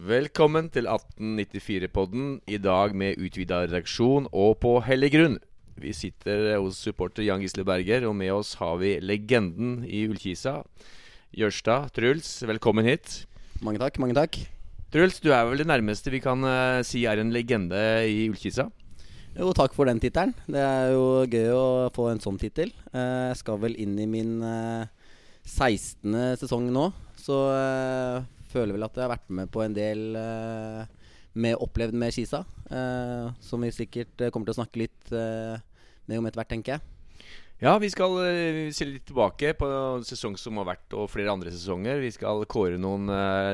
Velkommen til 1894-podden, i dag med utvida redaksjon og på hellig grunn. Vi sitter hos supporter Jan Gisle Berger, og med oss har vi legenden i Ullkisa. Jørstad, Truls, velkommen hit. Mange takk. mange takk Truls, du er vel det nærmeste vi kan uh, si er en legende i Ullkisa? Jo, takk for den tittelen. Det er jo gøy å få en sånn tittel. Uh, jeg skal vel inn i min uh, 16. sesong nå, så føler vel at jeg har vært med på en del med opplevd med Kisa. som vi sikkert kommer til å snakke litt med om etter hvert, tenker jeg. Ja, vi skal se litt tilbake på en sesong som har vært, og flere andre sesonger. Vi skal kåre noen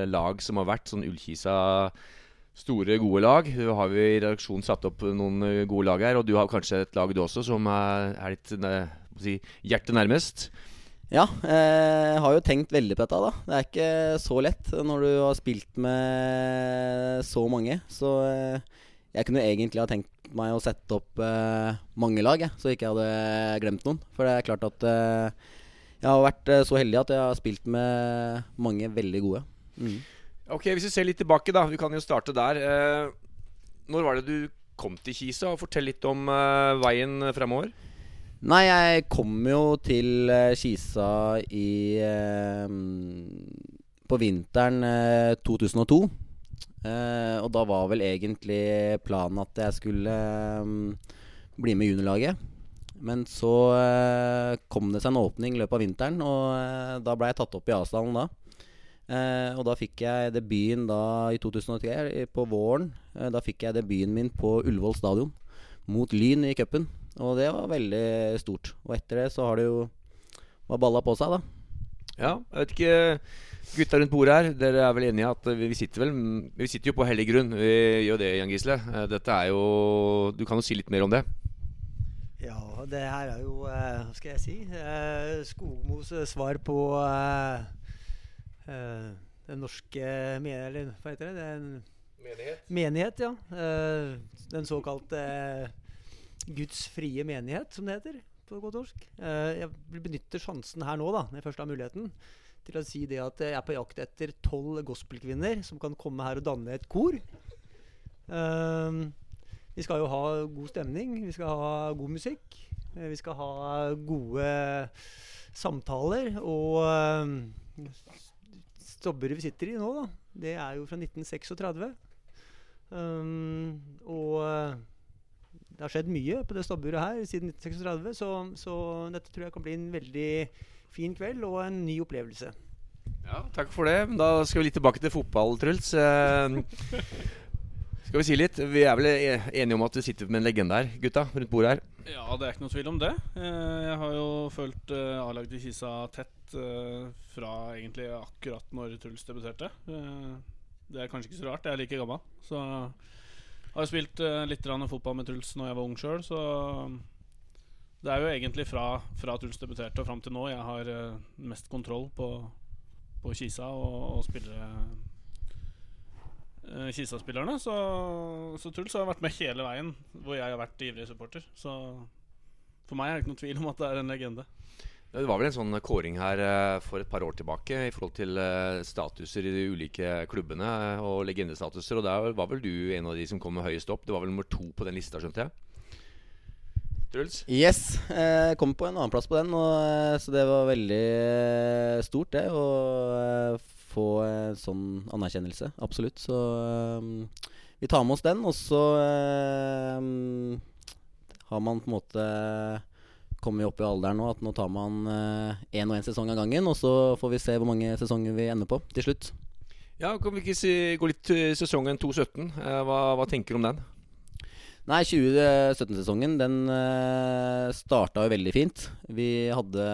lag som har vært sånn Ullkisa store, gode lag. Du har vi i redaksjonen satt opp noen gode lag her, og du har kanskje et lag du også som er, er ditt si, hjerte nærmest. Ja, jeg har jo tenkt veldig på dette. da Det er ikke så lett når du har spilt med så mange. Så jeg kunne egentlig ha tenkt meg å sette opp eh, mange lag, jeg, så ikke jeg hadde glemt noen. For det er klart at eh, jeg har vært eh, så heldig at jeg har spilt med mange veldig gode. Mm. Ok, Hvis vi ser litt tilbake, da. Vi kan jo starte der. Eh, når var det du kom til Kisa? Fortell litt om eh, veien fremover. Nei, jeg kom jo til Skisa Kisa i På vinteren 2002. Uh, og da var vel egentlig planen at jeg skulle um, bli med i juniorlaget. Men så uh, kom det seg en åpning i løpet av vinteren, og da ble jeg tatt opp i Asdalen da. og da fikk jeg debuten da i 2003, på våren. da fikk jeg debuten min på Ullevål stadion mot Lyn i cupen. Og det var veldig stort. Og etter det så har det jo var balla på seg, da. Ja, jeg vet ikke Gutta rundt bordet her, dere er vel enige at vi sitter, vel, vi sitter jo på hellig grunn. Vi gjør det, Jan Gisle. Eh, dette er jo Du kan jo si litt mer om det? Ja, det her er jo eh, Hva skal jeg si? Eh, Skogmos svar på den norske Eller hva heter det? Den, menighet. Menighet, ja. Den såkalte Guds frie menighet, som det heter på godt norsk. Jeg benytter sjansen her nå, da, når jeg først har muligheten til å si det at jeg er på jakt etter tolv gospelkvinner som kan komme her og danne et kor. Um, vi skal jo ha god stemning, vi skal ha god musikk. Eh, vi skal ha gode samtaler. Og Stobberud vi sitter i nå, da, det er jo fra 1936. Um, og eh, det har skjedd mye på det stabburet her siden 1936, så, så, dette tror jeg kan bli en veldig fin kveld og en ny opplevelse. Ja, takk for det. Da skal vi litt tilbake til fotball, Truls. Eh, skal vi si litt? Vi er vel enige om at vi sitter med en legende her, gutta, rundt bordet her? Ja, det er ikke noe tvil om det. Eh, jeg har jo fulgt eh, A-laget til Kisa tett fra egentlig akkurat når Truls debuterte. Det er kanskje ikke så rart, jeg er like gammel. Så jeg har spilt litt fotball med Truls når jeg var ung sjøl, så det er jo egentlig fra, fra Truls debuterte og fram til nå jeg har uh, mest kontroll på, på Kisa og, og spillere uh, Kisa-spillerne. Så, så, Truls har vært med hele veien hvor jeg har vært ivrig supporter. Så for meg er det ikke noen tvil om at det er en legende. Det var vel en sånn kåring her uh, for et par år tilbake i forhold til statuser i de ulike klubbene og legendestatuser. Og der var vel du en av de som kom høyest opp. Det var vel nummer to på den lista, skjønte jeg? Truls? Yes. Jeg kom på en annenplass på den, og, eh, så det var veldig eh, stort, det. Å eh, få en sånn anerkjennelse. Absolutt. Så vi tar med oss den, og så har man på en måte kommet opp i alderen nå at nå tar man én og én sesong av gangen, og så får vi se hvor mange sesonger vi ender på til slutt. Ja, Kan vi ikke si, gå litt til sesongen 2017? Hva, hva tenker du om den? Nei, 2017-sesongen den eh, starta jo veldig fint. Vi hadde,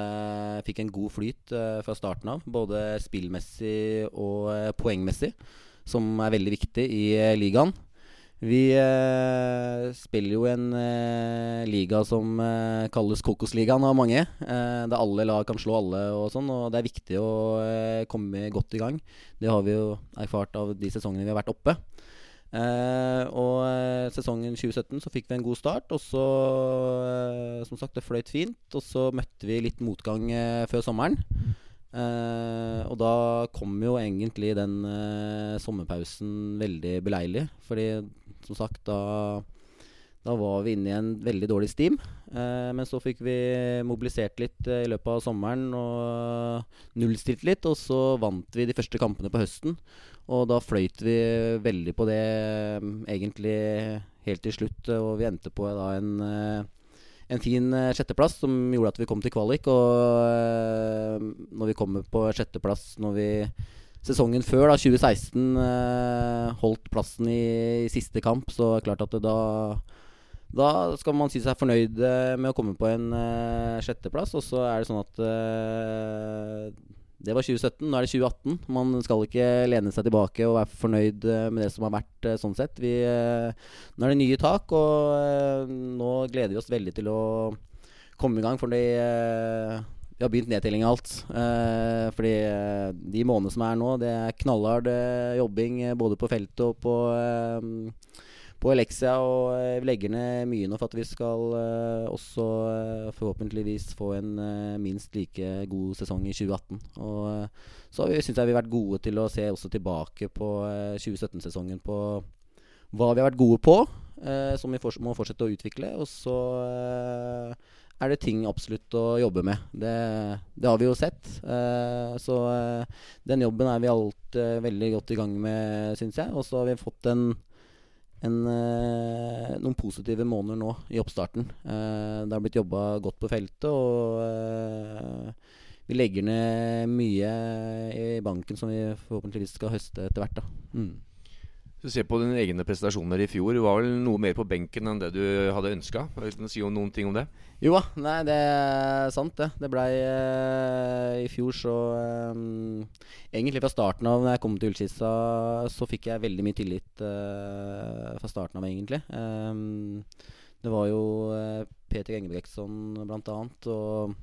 fikk en god flyt fra starten av, både spillmessig og poengmessig, som er veldig viktig i ligaen. Vi spiller jo en liga som kalles Kokosligaen av mange. der alle lag kan slå alle og sånn, og det er viktig å komme godt i gang. Det har vi jo erfart av de sesongene vi har vært oppe. Eh, og eh, sesongen 2017 så fikk vi en god start. Og så, eh, som sagt, det fløyt fint. Og så møtte vi litt motgang eh, før sommeren. Uh, og da kom jo egentlig den uh, sommerpausen veldig beleilig. Fordi som sagt, da, da var vi inne i en veldig dårlig steam. Eh, men så fikk vi mobilisert litt eh, i løpet av sommeren og nullstilt litt. Og så vant vi de første kampene på høsten. Og da fløyt vi veldig på det mm, egentlig helt til slutt. Og vi endte på da en eh, en fin eh, sjetteplass som gjorde at vi kom til kvalik. Og eh, når vi kommer på sjetteplass når vi sesongen før, da, 2016, eh, holdt plassen i, i siste kamp, så er det klart at det da da skal man si seg fornøyd eh, med å komme på en uh, sjetteplass. Og så er det sånn at uh, det var 2017, nå er det 2018. Man skal ikke lene seg tilbake og være fornøyd med det som har vært. uh, sånn sett vi, Nå er det nye tak, og nå gleder vi oss veldig til å komme i gang. Fordi eh, vi har begynt nedtelling av alt. Eh, fordi eh, de månedene som er nå, det er knallhard eh, jobbing eh, både på feltet og på eh, på Elexia, og vi legger ned mye nå for at vi skal eh, også forhåpentligvis få en minst like god sesong i 2018. Og så syns jeg vi har vært gode til å se også tilbake på eh, 2017-sesongen på hva vi har vært gode på, som vi må fortsette å utvikle. Og så er det ting absolutt å jobbe med. Det, det har vi jo sett. Eh, så eh, den jobben er vi alt eh, veldig godt i gang med, syns jeg. Og så har vi fått en en, noen positive måneder nå i oppstarten. Det har blitt jobba godt på feltet, og vi legger ned mye i banken som vi forhåpentligvis skal høste etter hvert. Da. Mm. Hvis du ser på dine egne prestasjoner i fjor, var vel noe mer på benken enn det du hadde ønska? Kan du si noen ting om det? Jo da, nei, det er sant, det. Det blei eh, I fjor så eh, Egentlig fra starten av når jeg kom til Ullskissa, så fikk jeg veldig mye tillit eh, fra starten av, egentlig. Eh, det var jo eh, Peter Engebrektsson blant annet, og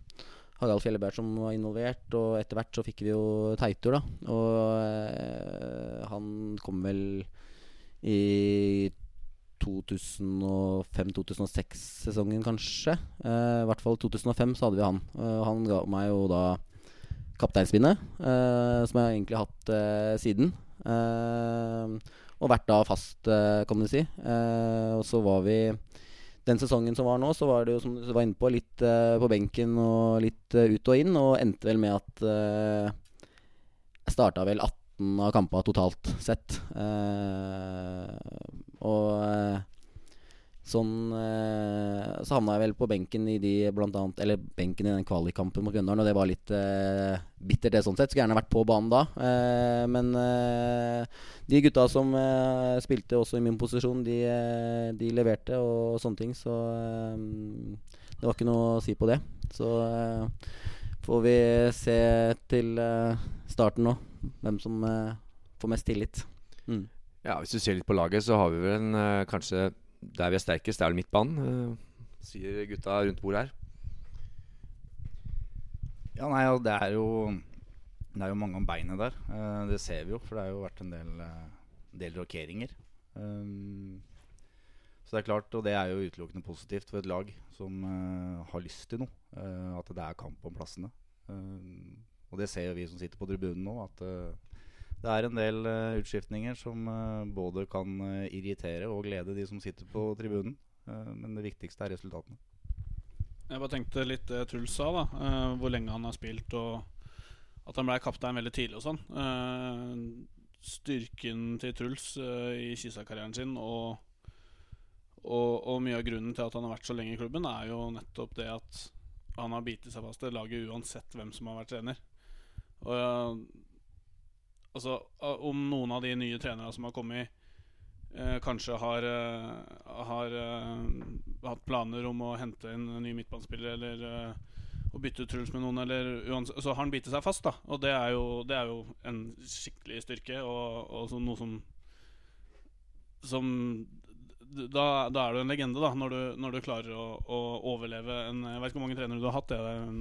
Harald Fjelleberg som var involvert. Og etter hvert så fikk vi jo Teitur, da. Og eh, han kom vel i 2005-2006-sesongen, kanskje. Eh, I hvert fall 2005 så hadde vi han. Eh, han ga meg jo da kapteinspinnet, eh, som jeg egentlig har hatt eh, siden. Eh, og vært da fast, eh, kan du si. Og så var vi Den sesongen som var nå, så var det jo som du var inne på, litt på benken og litt ut og inn. Og endte vel med at jeg starta vel 18 av kampene totalt sett. Eh, og eh, sånn eh, Så havna jeg vel på benken i de blant annet Eller benken i den kvalikkampen mot Grøndalen, og det var litt bittert, det sånn sett. Skulle gjerne vært på banen da. Men de gutta som spilte også i min posisjon, de, de leverte og sånne ting, så det var ikke noe å si på det. Så får vi se til starten nå hvem som eh, får mest tillit. Mm. Ja, Hvis du ser litt på laget, så har vi vel en, eh, kanskje der vi er sterkest, det er vel midtbanen. eh, sier gutta rundt bordet her. Ja, nei, det er jo Det er jo mange om beinet der. Eh, det ser vi jo, for det har jo vært en del, del rokeringer. Um, så det er klart, og det er jo utelukkende positivt for et lag som har lyst til noe. eh, at det er kamp om plassene. Og det ser jo vi som sitter på tribunen nå, at eh, det er en del eh, utskiftninger som eh, både kan irritere og glede de som sitter på tribunen. Men det viktigste er resultatene. Jeg bare tenkte litt det Truls sa, da. hvor lenge han har spilt, og at han ble kaptein veldig tidlig og sånn. Styrken til Truls i Kisa-karrieren sin og, og, og mye av grunnen til at han har vært så lenge i klubben, er jo nettopp det at han har bitt seg fast i laget uansett hvem som har vært trener. Og eh, altså, eh, om noen av de nye trenerne som har kommet eh, kanskje har, eh, har hatt planer om å hente inn en ny midtbanespiller eller å bytte ut Truls med noen, så har han bitt seg fast. da Og det er jo, det er jo en skikkelig styrke, og, og så noe som Som da, da er du en legende, da når du, når du klarer å, å overleve en Jeg vet ikke hvor mange trenere du har hatt. Det er en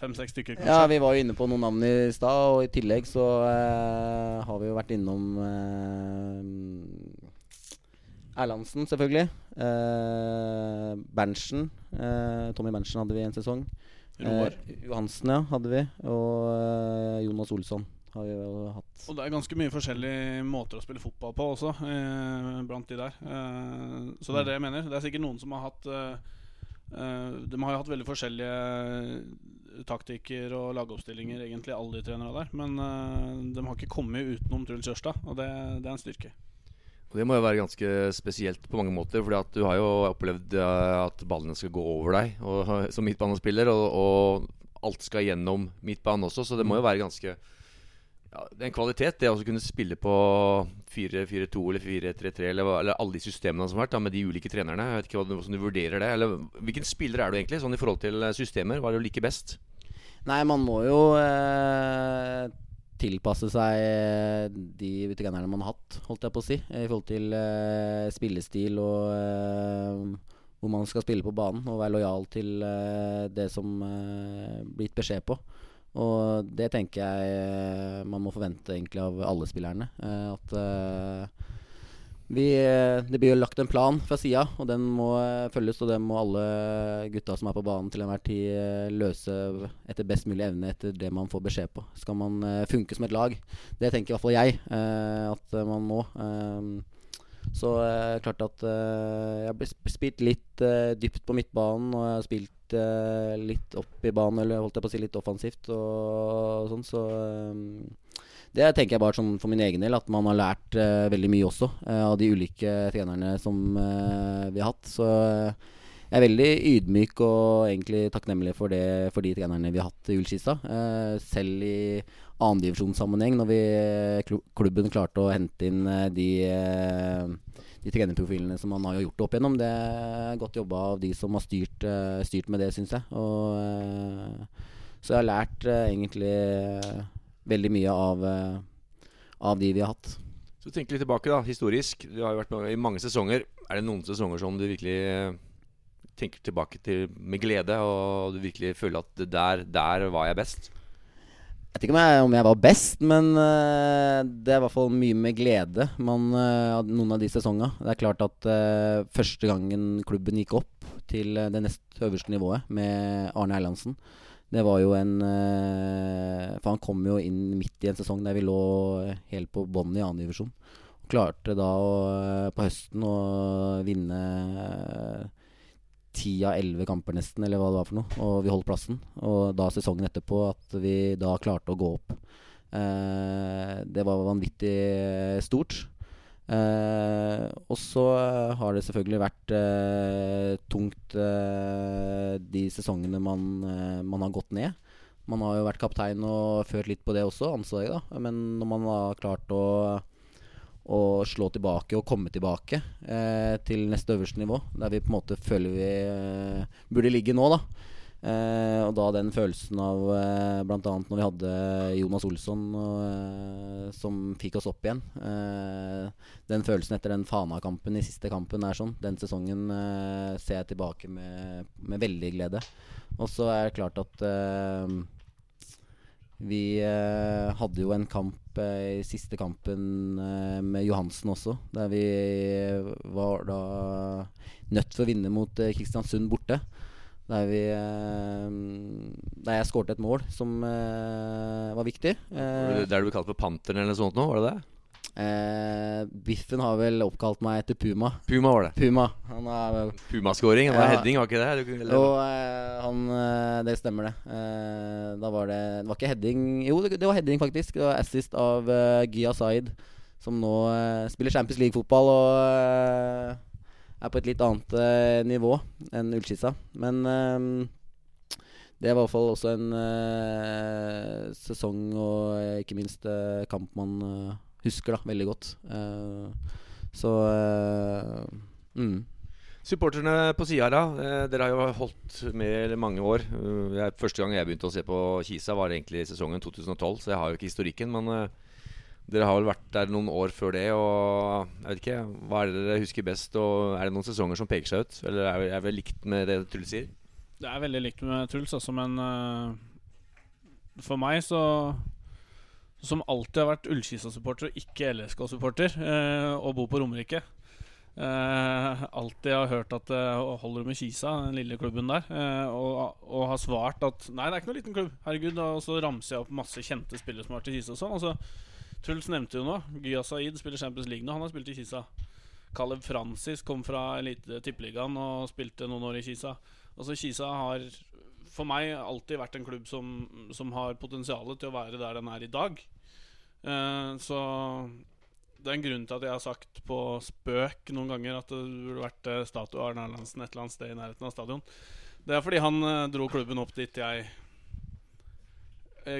fem-seks stykker, kanskje. Ja, vi var jo inne på noen navn i stad, og i tillegg så eh, har vi jo vært innom eh, Erlandsen, selvfølgelig. Eh, Berntsen. Eh, Tommy Berntsen hadde vi en sesong. Eh, Johansen, ja, hadde vi. Og eh, Jonas Olsson har vi jo hatt. Og det er ganske mye forskjellige måter å spille fotball på også, eh, blant de der. Eh, så det er det jeg mener. Det er sikkert noen som har hatt eh, De har jo hatt veldig forskjellige taktikker og lagoppstillinger, egentlig, alle de trenerne der. Men uh, de har ikke kommet utenom Truls Jørstad, og det, det er en styrke. Og Det må jo være ganske spesielt på mange måter. Fordi du har jo opplevd eh, at ballene skal gå over deg og, som midtbanespiller. Og, og alt skal gjennom midtbanen også, så det må jo være ganske ja, Det er en kvalitet, det å kunne spille på 4-4-2 eller 4-3-3 eller, eller alle de systemene som har vært da, med de ulike trenerne. Jeg vet ikke hvordan du vurderer det. Eller Hvilken spiller er du egentlig, sånn i forhold til eh, systemer? Hva er det du liker best? Nei, man må jo eh, tilpasse seg eh, de trenerne man har hatt, holdt jeg på å si. I forhold til eh, spillestil og eh, hvor man skal spille på banen. Og være lojal til eh, det som eh, blir gitt beskjed på. Og det tenker jeg eh, man må forvente egentlig av alle spillerne. at vi, eh, det blir jo lagt en plan fra sida, og den må eh, følges. Og den må alle gutta som er på banen til enhver tid eh, løse etter best mulig evne etter det man får beskjed på. Skal man funke som et lag? Det tenker i hvert fall jeg at man må. Så så eh, klart at jeg har spilt litt dypt på midtbanen, og jeg har spilt litt opp i banen, eller holdt jeg på å si litt offensivt og, sånn, så eh, det tenker jeg bare sånn for min egen del, at man har lært uh, veldig mye også uh, av de ulike trenerne som uh, vi har hatt. Så jeg er veldig ydmyk og egentlig takknemlig for, det, for de trenerne vi har hatt i Ullskissa. Selv i annendivisjonssammenheng, når vi, klubben klarte å hente inn de, de trenerprofilene som man har gjort opp igjennom. Det er godt jobba av de som har styrt, styrt med det, syns jeg. Og, så jeg har lært egentlig veldig mye av, eh, av de vi har hatt. Så tenk litt tilbake, da, historisk. Du har jo vært med i mange sesonger. Er det noen sesonger som du virkelig eh, tenker tilbake til med glede, og du virkelig føler at der, der var jeg best? Jeg vet ikke om jeg, om jeg var best, men eh, det er i hvert fall mye med glede man, hadde noen av de sesongene. Det er klart at første gangen klubben gikk opp til det nest øverste nivået med Arne Erlandsen, det var jo en eh, For han kom jo inn midt i en sesong der vi lå helt på bånn i annen divisjon. Og klarte da å, eh, på høsten å vinne ti av elleve kamper nesten, eller hva det var for noe. Og vi holdt plassen. Og da sesongen etterpå at vi da klarte å gå opp. Eh, det var vanvittig stort. Eh, og så har det selvfølgelig vært eh, tungt eh, de sesongene man, eh, man har gått ned. Man har jo vært kaptein og ført litt på det også, ansvaret, da. Men når man har klart å å slå tilbake og komme tilbake eh, til neste øverste nivå. Der vi på en måte føler vi eh, burde ligge nå, da. Eh, og da den følelsen av eh, bl.a. når vi hadde Jonas Olsson og, eh, som fikk oss opp igjen. Eh, den følelsen etter den Fana-kampen i siste kampen er sånn. Den sesongen eh, ser jeg tilbake med, med veldig glede. Og så er det klart at eh, vi eh, hadde jo en kamp i siste kampen med Johansen også, der vi var da nødt for å vinne mot Kristiansund borte. Der, vi, eh, der jeg skårte et mål som eh, var viktig. Eh, Der du ble kalt for Panteren eller noe sånt nå, var det det? eh, Biffen har vel oppkalt meg etter Puma. Puma var det. Puma. Han er Puma-scoring. Det var Ja. heading, var ikke det? Du, eller, Og eh, han eh, Det stemmer, det. Eh, da var det Det var ikke heading Jo, det, det var heading, faktisk. Det var assist av uh, Gya Zaid, som nå spiller Champions League-fotball og er på et litt annet uh, nivå enn Ullskissa. Men uh, det var i hvert fall også en uh, sesong og ikke minst kamp man husker da veldig godt. Så mm. Supporterne på sida, da. Dere har jo holdt med i mange år. Første gang jeg begynte å se på Kisa, var egentlig sesongen 2012, så jeg har jo ikke historikken. Men dere har vel vært der noen år før det, og jeg vet ikke. Hva er det dere husker best? Og er det noen sesonger som peker seg ut? Eller er er det likt med det Truls sier? Det er veldig likt med Truls, altså, men uh, for meg så Som alltid har vært Ullkisa-supporter og ikke LSK-supporter, uh, og bor på Romerike, Uh, alltid har hørt at det holder med Kisa, den lille klubben der. Uh, og, og har svart at nei, det er ikke noen liten klubb. Herregud. Og så ramser jeg opp masse kjente spillere som har vært i Kisa og sånn. Og så Truls nevnte jo nå Gya Saeed spiller Champions League nå. Han har spilt i Kisa. Caleb Francis kom fra tippeligaen og spilte noen år i Kisa. Altså Kisa har for meg alltid vært en klubb som, som har potensial til å være der den er i dag. Eh, så det er en grunn til at jeg har sagt på spøk noen ganger at det burde vært uh, statue av Arne Erlandsen et eller annet sted i nærheten av stadion. Det er fordi han uh, dro klubben opp dit jeg uh,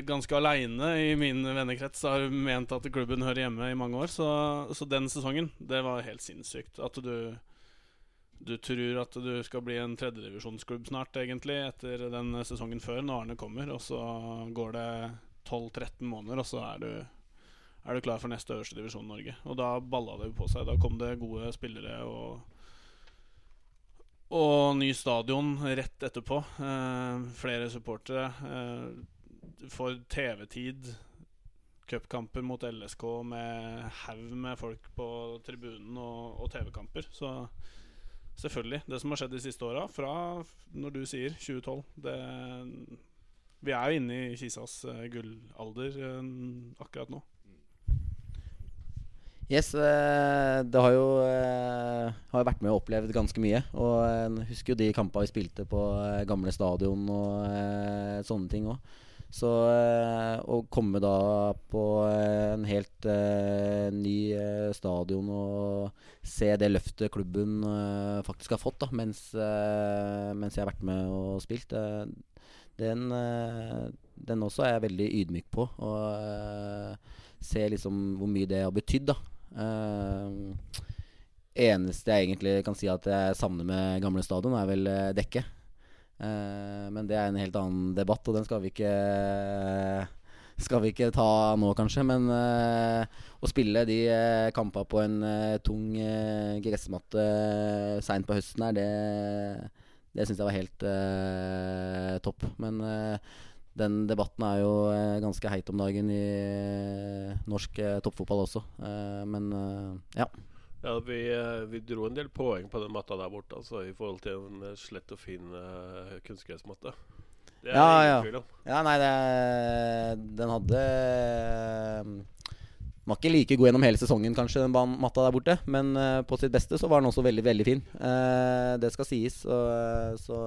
ganske aleine i min vennekrets har ment at klubben hører hjemme i mange år. Så, så den sesongen, det var helt sinnssykt. At du du tror at du skal bli en tredjedivisjonsklubb snart, egentlig, etter den sesongen før, når Arne kommer. Og så går det 12-13 måneder, og så er du er du klar for neste øverste divisjon Norge. Og da balla det på seg. Da kom det gode spillere og og ny stadion rett etterpå. Eh, flere supportere. Eh, for TV-tid. Cupkamper mot LSK med haug med folk på tribunen og, og TV-kamper. Så selvfølgelig. Det som har skjedd de siste åra, fra når du sier 2012 det, Vi er jo inne i Kisas uh, gullalder uh, akkurat nå. Yes, eh, det har jo, eh, har vært med og opplevd ganske mye. Og jeg husker jo de kampene vi spilte på eh, gamle stadion og sånne ting òg. Så å komme da på en helt uh, ny uh, stadion og se det løftet klubben uh, faktisk har fått da, mens, mens, jeg har vært med og spilt, den, den, også er jeg veldig ydmyk på. Og se liksom hvor mye det har betydd. da Uh, eneste jeg egentlig kan si at jeg savner med gamle stadion, er vel uh, dekket. Uh, men det er en helt annen debatt, og den skal vi ikke skal vi ikke ta nå, kanskje. Men uh, å spille de uh, kampene på en uh, tung gressmatte uh, seint på høsten her, det, det syns jeg var helt topp. Men den debatten er jo eh, ganske heit om dagen i eh, norsk eh, toppfotball også. men ja. Ja, vi, vi, dro en del poeng på den matta der borte, altså, i forhold til en slett og fin uh, kunstgressmatte. Det er ja, ingen ja. tvil om. Ja, nei, det, den hadde Den var ikke like god gjennom hele sesongen, kanskje, den matta der borte. Men uh, på sitt beste så var den også veldig, veldig fin. Uh, det skal sies. så, så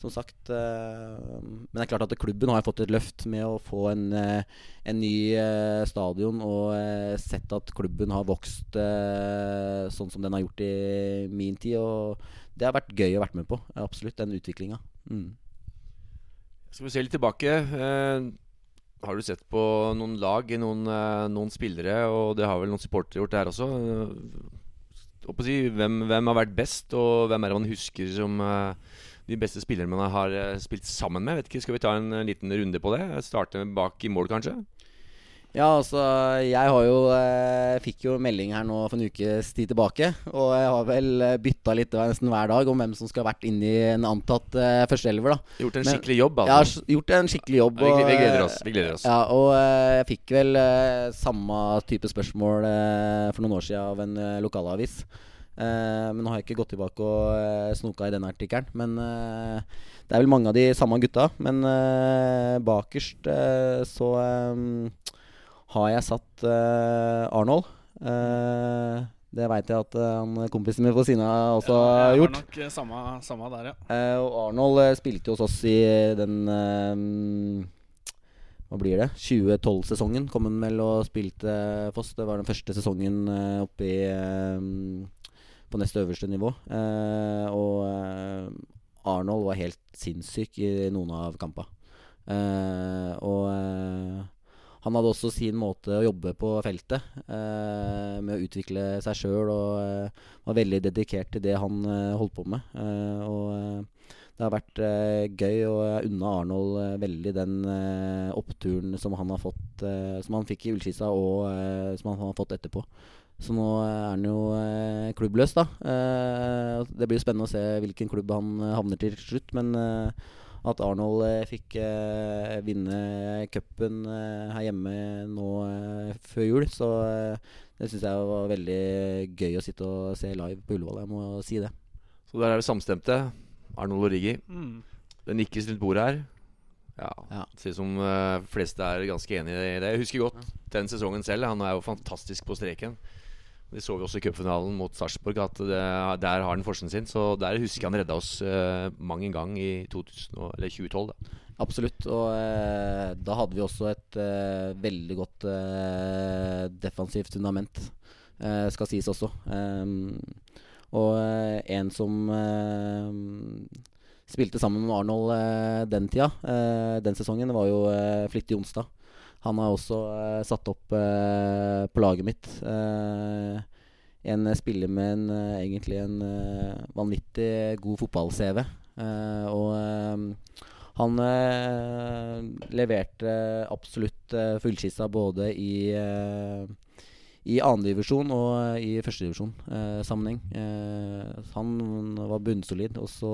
som sagt. Eh, men det er klart at klubben har fått et løft med å få en, eh, en ny eh, stadion. Og sett at klubben har vokst sånn som den har gjort i min tid. Og det har vært gøy å være med på. Absolutt, den utviklinga. Mm. Skal vi se litt tilbake. har du sett på noen lag, noen, noen spillere, og det har vel noen supportere gjort det her også? Si, hvem, hvem, har vært best, og hvem er det man husker som de beste spillerne man har eh, spilt sammen med. Vet ikke, Skal vi ta en liten runde på det? Starte bak i mål, kanskje? Ja, altså Jeg har jo eh, fikk jo melding her nå for en ukes tid tilbake. Og jeg har vel eh, bytta litt nesten hver dag om hvem som skal ha vært inni en antatt eh, førsteelver. Gjort en Men, skikkelig jobb, altså? Ja, gjort en skikkelig jobb. Ja, vi, vi, gleder oss. Vi gleder oss. Ja, og eh, jeg fikk vel eh, samme type spørsmål eh, for noen år siden av en lokalavis. Uh, men nå har jeg ikke gått tilbake og uh, snoka i denne artikkelen. Men uh, det er vel mange av de samme gutta. Men bakerst så har jeg satt Arnold. det veit jeg at han kompisen min på siden av også ja, har gjort. Nok samme, samme der, ja. og Arnold spilte hos oss i den hva blir det? 2012-sesongen kom han vel og spilte Foss. Det var den første sesongen uh, oppe i på nest øverste nivå. Eh, og eh, Arnold var helt sinnssyk i noen av kampene. Eh, og han hadde også sin måte å jobbe på feltet, eh, med å utvikle seg sjøl, og eh, var veldig dedikert til det han eh, holdt på med. og det har vært gøy, og jeg unna Arnold veldig den oppturen som han har fått Som han fikk i Ullskisa, og som han har fått etterpå. Så nå er han jo eh, klubbløs, da. Eh, det blir jo spennende å se hvilken klubb han eh, havner til slutt. Men eh, at Arnold eh, fikk eh, vinne cupen eh, her hjemme nå eh, før jul. Så eh, det syns jeg var veldig gøy å sitte og se live på Ullevål. Jeg må si det. Så der er vi samstemte. Arnold og Riggi. Mm. Det nikkes rundt bordet her. Ja, Ja. ser ut som uh, fleste er ganske enig i det. Jeg husker godt den sesongen selv. Han er jo fantastisk på streken. Det så vi også i cupfinalen mot Sarpsborg, at det, der har han forskjellen sin. Så der husker jeg han redda oss uh, mang en gang i 2000, eller 2012. Da. Absolutt. Og eh, da hadde vi også et eh, veldig godt eh, defensivt fundament, eh, skal sies også. Ehm, og eh, en som eh, spilte sammen med Arnold eh, den tida, eh, den sesongen, var jo eh, Flittig Jonstad. Han har også uh, satt opp uh, på laget mitt. Uh, en spiller med en, egentlig en vanvittig god fotball-CV. Og han leverte absolutt uh, fullskissa både i uh, i andredivisjon og i førstedivisjon eh, sammenheng. Han var bunnsolid, og så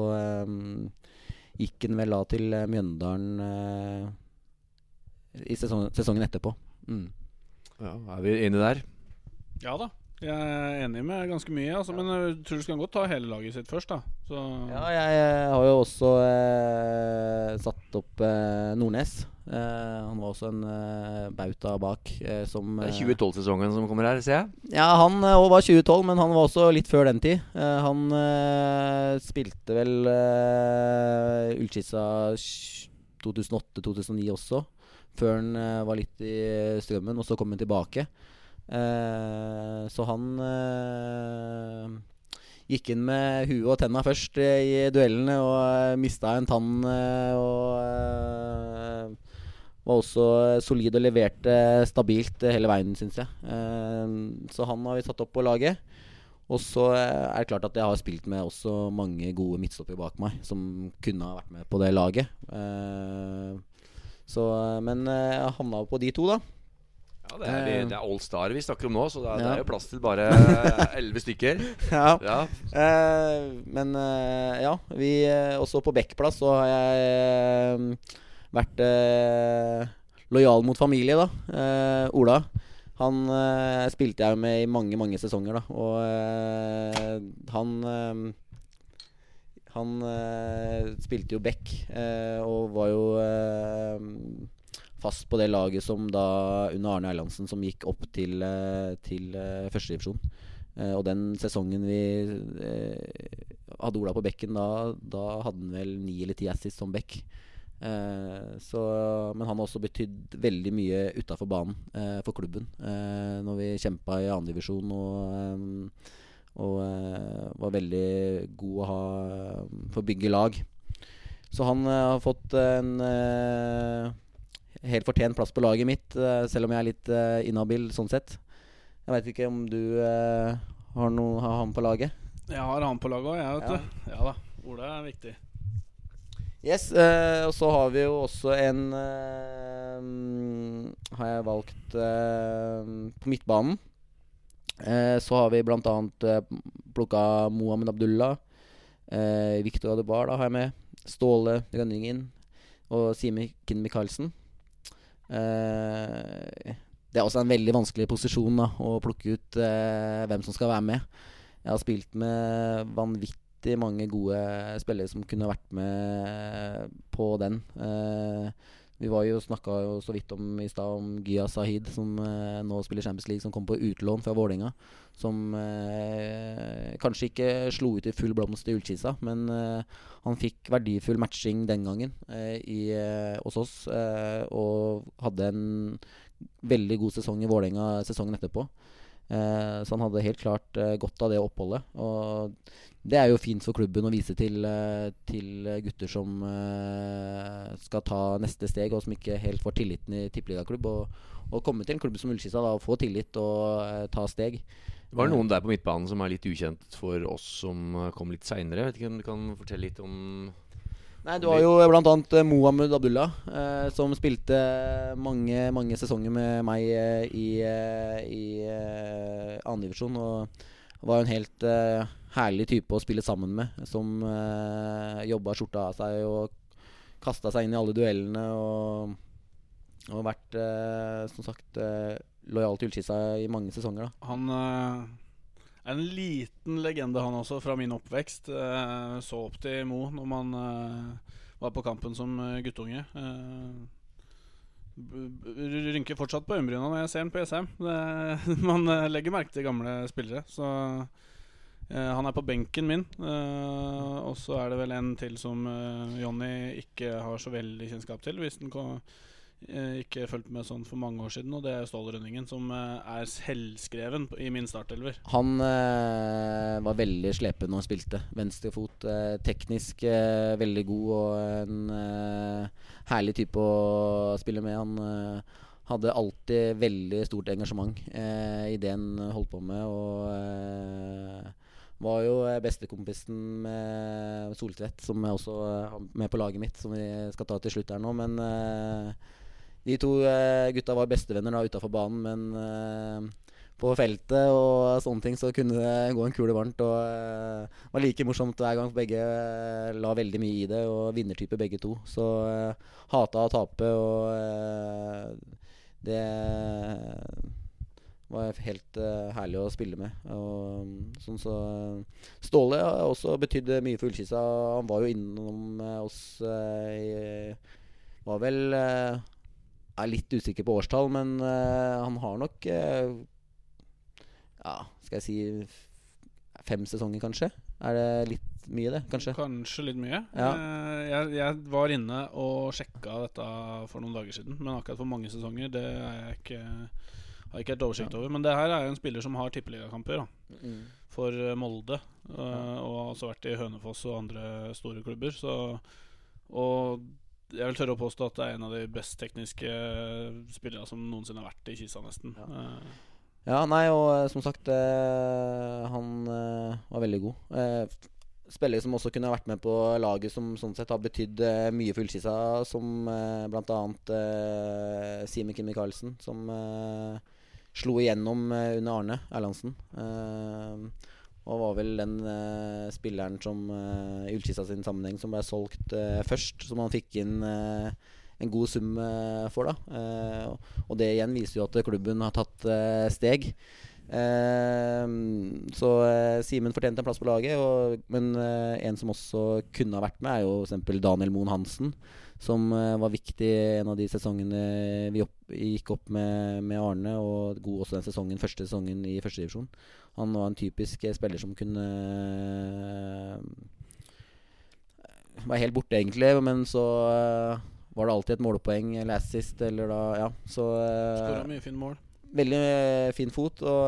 gikk han vel da til Mjøndalen i sesongen, sesongen etterpå. Mm. Ja, er vi enige der? Ja da. Jeg er enig med ganske mye, altså, men jeg tror du skal godt ta hele laget sitt først. da Så Ja, jeg eh, har jo også eh, satt opp eh, Nordnes. Eh, han var også en eh, bauta bak. Eh, som, Det er eh, 2012-sesongen som kommer her, ser jeg. Ja, han eh, var 2012, men han var også litt før den tid. Eh, han eh, spilte vel eh, Ullskissa 2008-2009 også, før han eh, var litt i strømmen, og så kom han tilbake. Eh, så han eh, gikk inn med huet og tenna først i duellene og uh, mista en tann og var også solid og leverte stabilt hele veien, syns jeg. Så han har vi satt opp på laget. Og så er det klart at jeg har spilt med også mange gode midtstoppere bak meg som kunne ha vært med på det laget. Eh, så, men eh, jeg havna på de to, da. Ja, det er, de, det er All Star vi snakker om nå, så det er, det er jo plass til bare elleve stykker. ja. Ja, Eh, men eh, ja, vi eh, også på Bekkplass så har jeg eh, vært eh, lojal mot familie, da. Eh, Ola. Han eh, spilte jeg med i mange, mange sesonger, da. Og eh, han eh, Han eh, spilte jo back eh, og var jo eh, fast på det laget som da under Arne Erlandsen som gikk opp til, eh, til eh, førstedivisjon. Eh, og den sesongen vi hadde Ola på bekken, da, da hadde han vel ni eller ti assists som back. Så, men han har også betydd veldig mye utafor banen for klubben. Når vi kjempa i annendivisjon og, og eh, var veldig god å ha eh, for å bygge lag. Så han eh, har fått en eh, helt fortjent plass på laget mitt, eh, selv om jeg er litt eh, inhabil sånn sett. Jeg veit ikke om du har, noe, har han på laget? jeg har han på laget òg, jeg, vet Ja. du. Ja da. Ola er viktig. Yes, og så har vi jo også en eh, Har jeg valgt på midtbanen. Eh, så har vi annet eh, plukka Mohammed Abdullah. Eh, Victor Adebar da har jeg med. Ståle Rønningen og Simen Michaelsen. Eh, det er også en veldig vanskelig posisjon da å plukke ut eh, hvem som skal være med. Jeg har spilt med vanvittig mange gode spillere som kunne vært med på den. Eh, vi var jo snakka jo så vidt om i stad om Gya Sahid, som eh, nå spiller Champions League, som kom på utlån fra Vålerenga. Som eh, kanskje ikke slo ut i full blomst i Ullkisa, men eh, han fikk verdifull matching den gangen eh, i, eh, hos oss. eh, og hadde en veldig god sesong i Vålerenga sesongen etterpå. Eh, så han hadde helt klart eh, godt av det oppholdet. Og det er jo fint for klubben å vise til, eh, til gutter som skal ta neste steg, og som ikke helt får tilliten i tippeligaklubb. Og, komme til en klubb som Ullskissa og få tillit og ta steg. Det var noen der på midtbanen som er litt ukjent for oss som kom litt seinere. Vet ikke om du kan fortelle litt om Nei, Du har jo bl.a. Mohammed Abdullah, eh, som spilte mange mange sesonger med meg eh, i, eh, i eh, annendivisjon. Og var jo en helt eh, herlig type å spille sammen med, som eh, jobba skjorta av seg og kasta seg inn i alle duellene og, og vært, eh, som sagt, eh, lojal til Ullskissa i mange sesonger. da Han eh, en liten legende, han også, fra min oppvekst. Eh, så opp til Mo når man eh, var på kampen som eh, guttunge. Rynker fortsatt på øyenbryna når jeg ser han på ESM. Man legger merke til gamle spillere. Så han er på benken min. Og så er det vel en til som Jonny ikke har så veldig kjennskap til. Hvis den kommer ikke fulgt med sånn for mange år siden, og det er Ståle Rønningen, som eh, er selvskreven i min startelver. Han eh, var veldig slepen når han spilte. Venstrefot. Eh, teknisk eh, veldig god og en eh, herlig type å spille med. Han eh, hadde alltid veldig stort engasjement eh, i det han holdt på med. Og eh, var jo eh, bestekompisen med Soltvedt, som er også eh, med på laget mitt, som vi skal ta til slutt her nå. Men eh, de to eh, gutta var bestevenner da utafor banen, men eh, på feltet og sånne ting så kunne det gå en kule varmt. Og eh, var like morsomt hver gang. Begge la veldig mye i det, og vinnertype begge to. Så eh, hata å tape, og eh, det var helt uh, herlig å spille med. Og sånn så Ståle har også betydd mye for Ullkisa. Han var jo innom oss i Var vel Er litt usikker på årstall, men uh, han har nok uh, Ja, skal jeg si fem sesonger, kanskje? Er det litt mye, det? Kanskje? Kanskje litt mye. Ja. Uh, jeg, jeg var inne og sjekka dette for noen dager siden, men akkurat for mange sesonger Det er jeg ikke, har jeg ikke helt oversikt over. Men det her er jo en spiller som har tippeligakamper Mm. for Molde. Ja. Og har også vært i Hønefoss og andre store klubber. Så, og jeg vil tørre å påstå at det er en av de best tekniske spillerne som noensinne har vært i Kisa, nesten. Ja. Eh, Ja, nei, og eh, som sagt eh, Han eh, var veldig god. Eh, spiller som også kunne vært med på laget, som sånn sett har betydd eh, mye for Ullkisa, som eh, bl.a. Eh, Simen Kim Michaelsen, som eh, slo igjennom eh, under Arne Erlandsen. Eh, og var vel den uh, spilleren som uh, i Ullkista sin sammenheng som ble solgt uh, først, som han fikk inn en god sum for. da Og det igjen viser jo at klubben har tatt steg. Så Simen fortjente en plass på laget, og, men en som også kunne ha vært med, er jo f.eks. Daniel Moen Hansen. Som var viktig en av de sesongene vi opp, gikk opp med, med Arne, og god også den sesongen, første sesongen i førstedivisjon. Han var en typisk eh, spiller som kunne eh, Var helt borte, egentlig, men så eh, var det alltid et målpoeng eller assist, eller da Ja, så Skåra mye fine mål. Veldig fin fot, og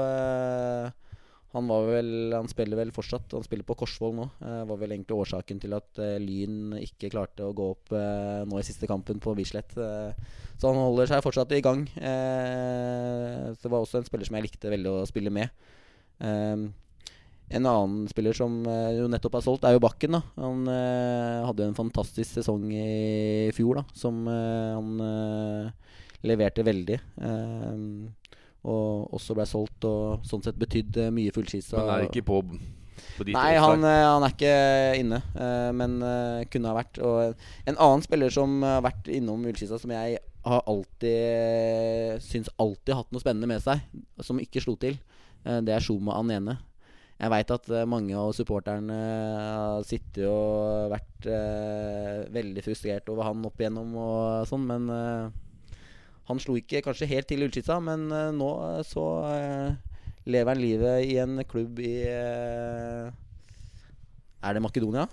han var vel Han spiller vel fortsatt. Han spiller på Korsvoll nå. Eh, var vel egentlig årsaken til at eh, Lyn ikke klarte å gå opp eh, nå i siste kampen på Bislett. Så han holder seg fortsatt i gang. Eh, så det var også en spiller som jeg likte veldig å spille med. Eh, en annen spiller som eh, jo nettopp er solgt, er jo Bakken. da Han eh, hadde en fantastisk sesong i fjor, da som eh, han eh, leverte veldig. Eh, og også ble solgt, og sånn sett betydde mye fullskisa. Men er ikke på, på ditt Nei, han, han er ikke inne, men kunne ha vært. Og en annen spiller som har vært innom Ullkisa, som jeg har alltid syns alltid har hatt noe spennende med seg, som ikke slo til, det er Shoma Anene. Jeg veit at eh, mange av supporterne har sittet og vært eh, veldig frustrert over han opp igjennom og sånn, men eh, han slo ikke kanskje helt til Ullskissa, men eh, nå eh, så eh, lever han livet i en klubb i eh, Er det Makedonia?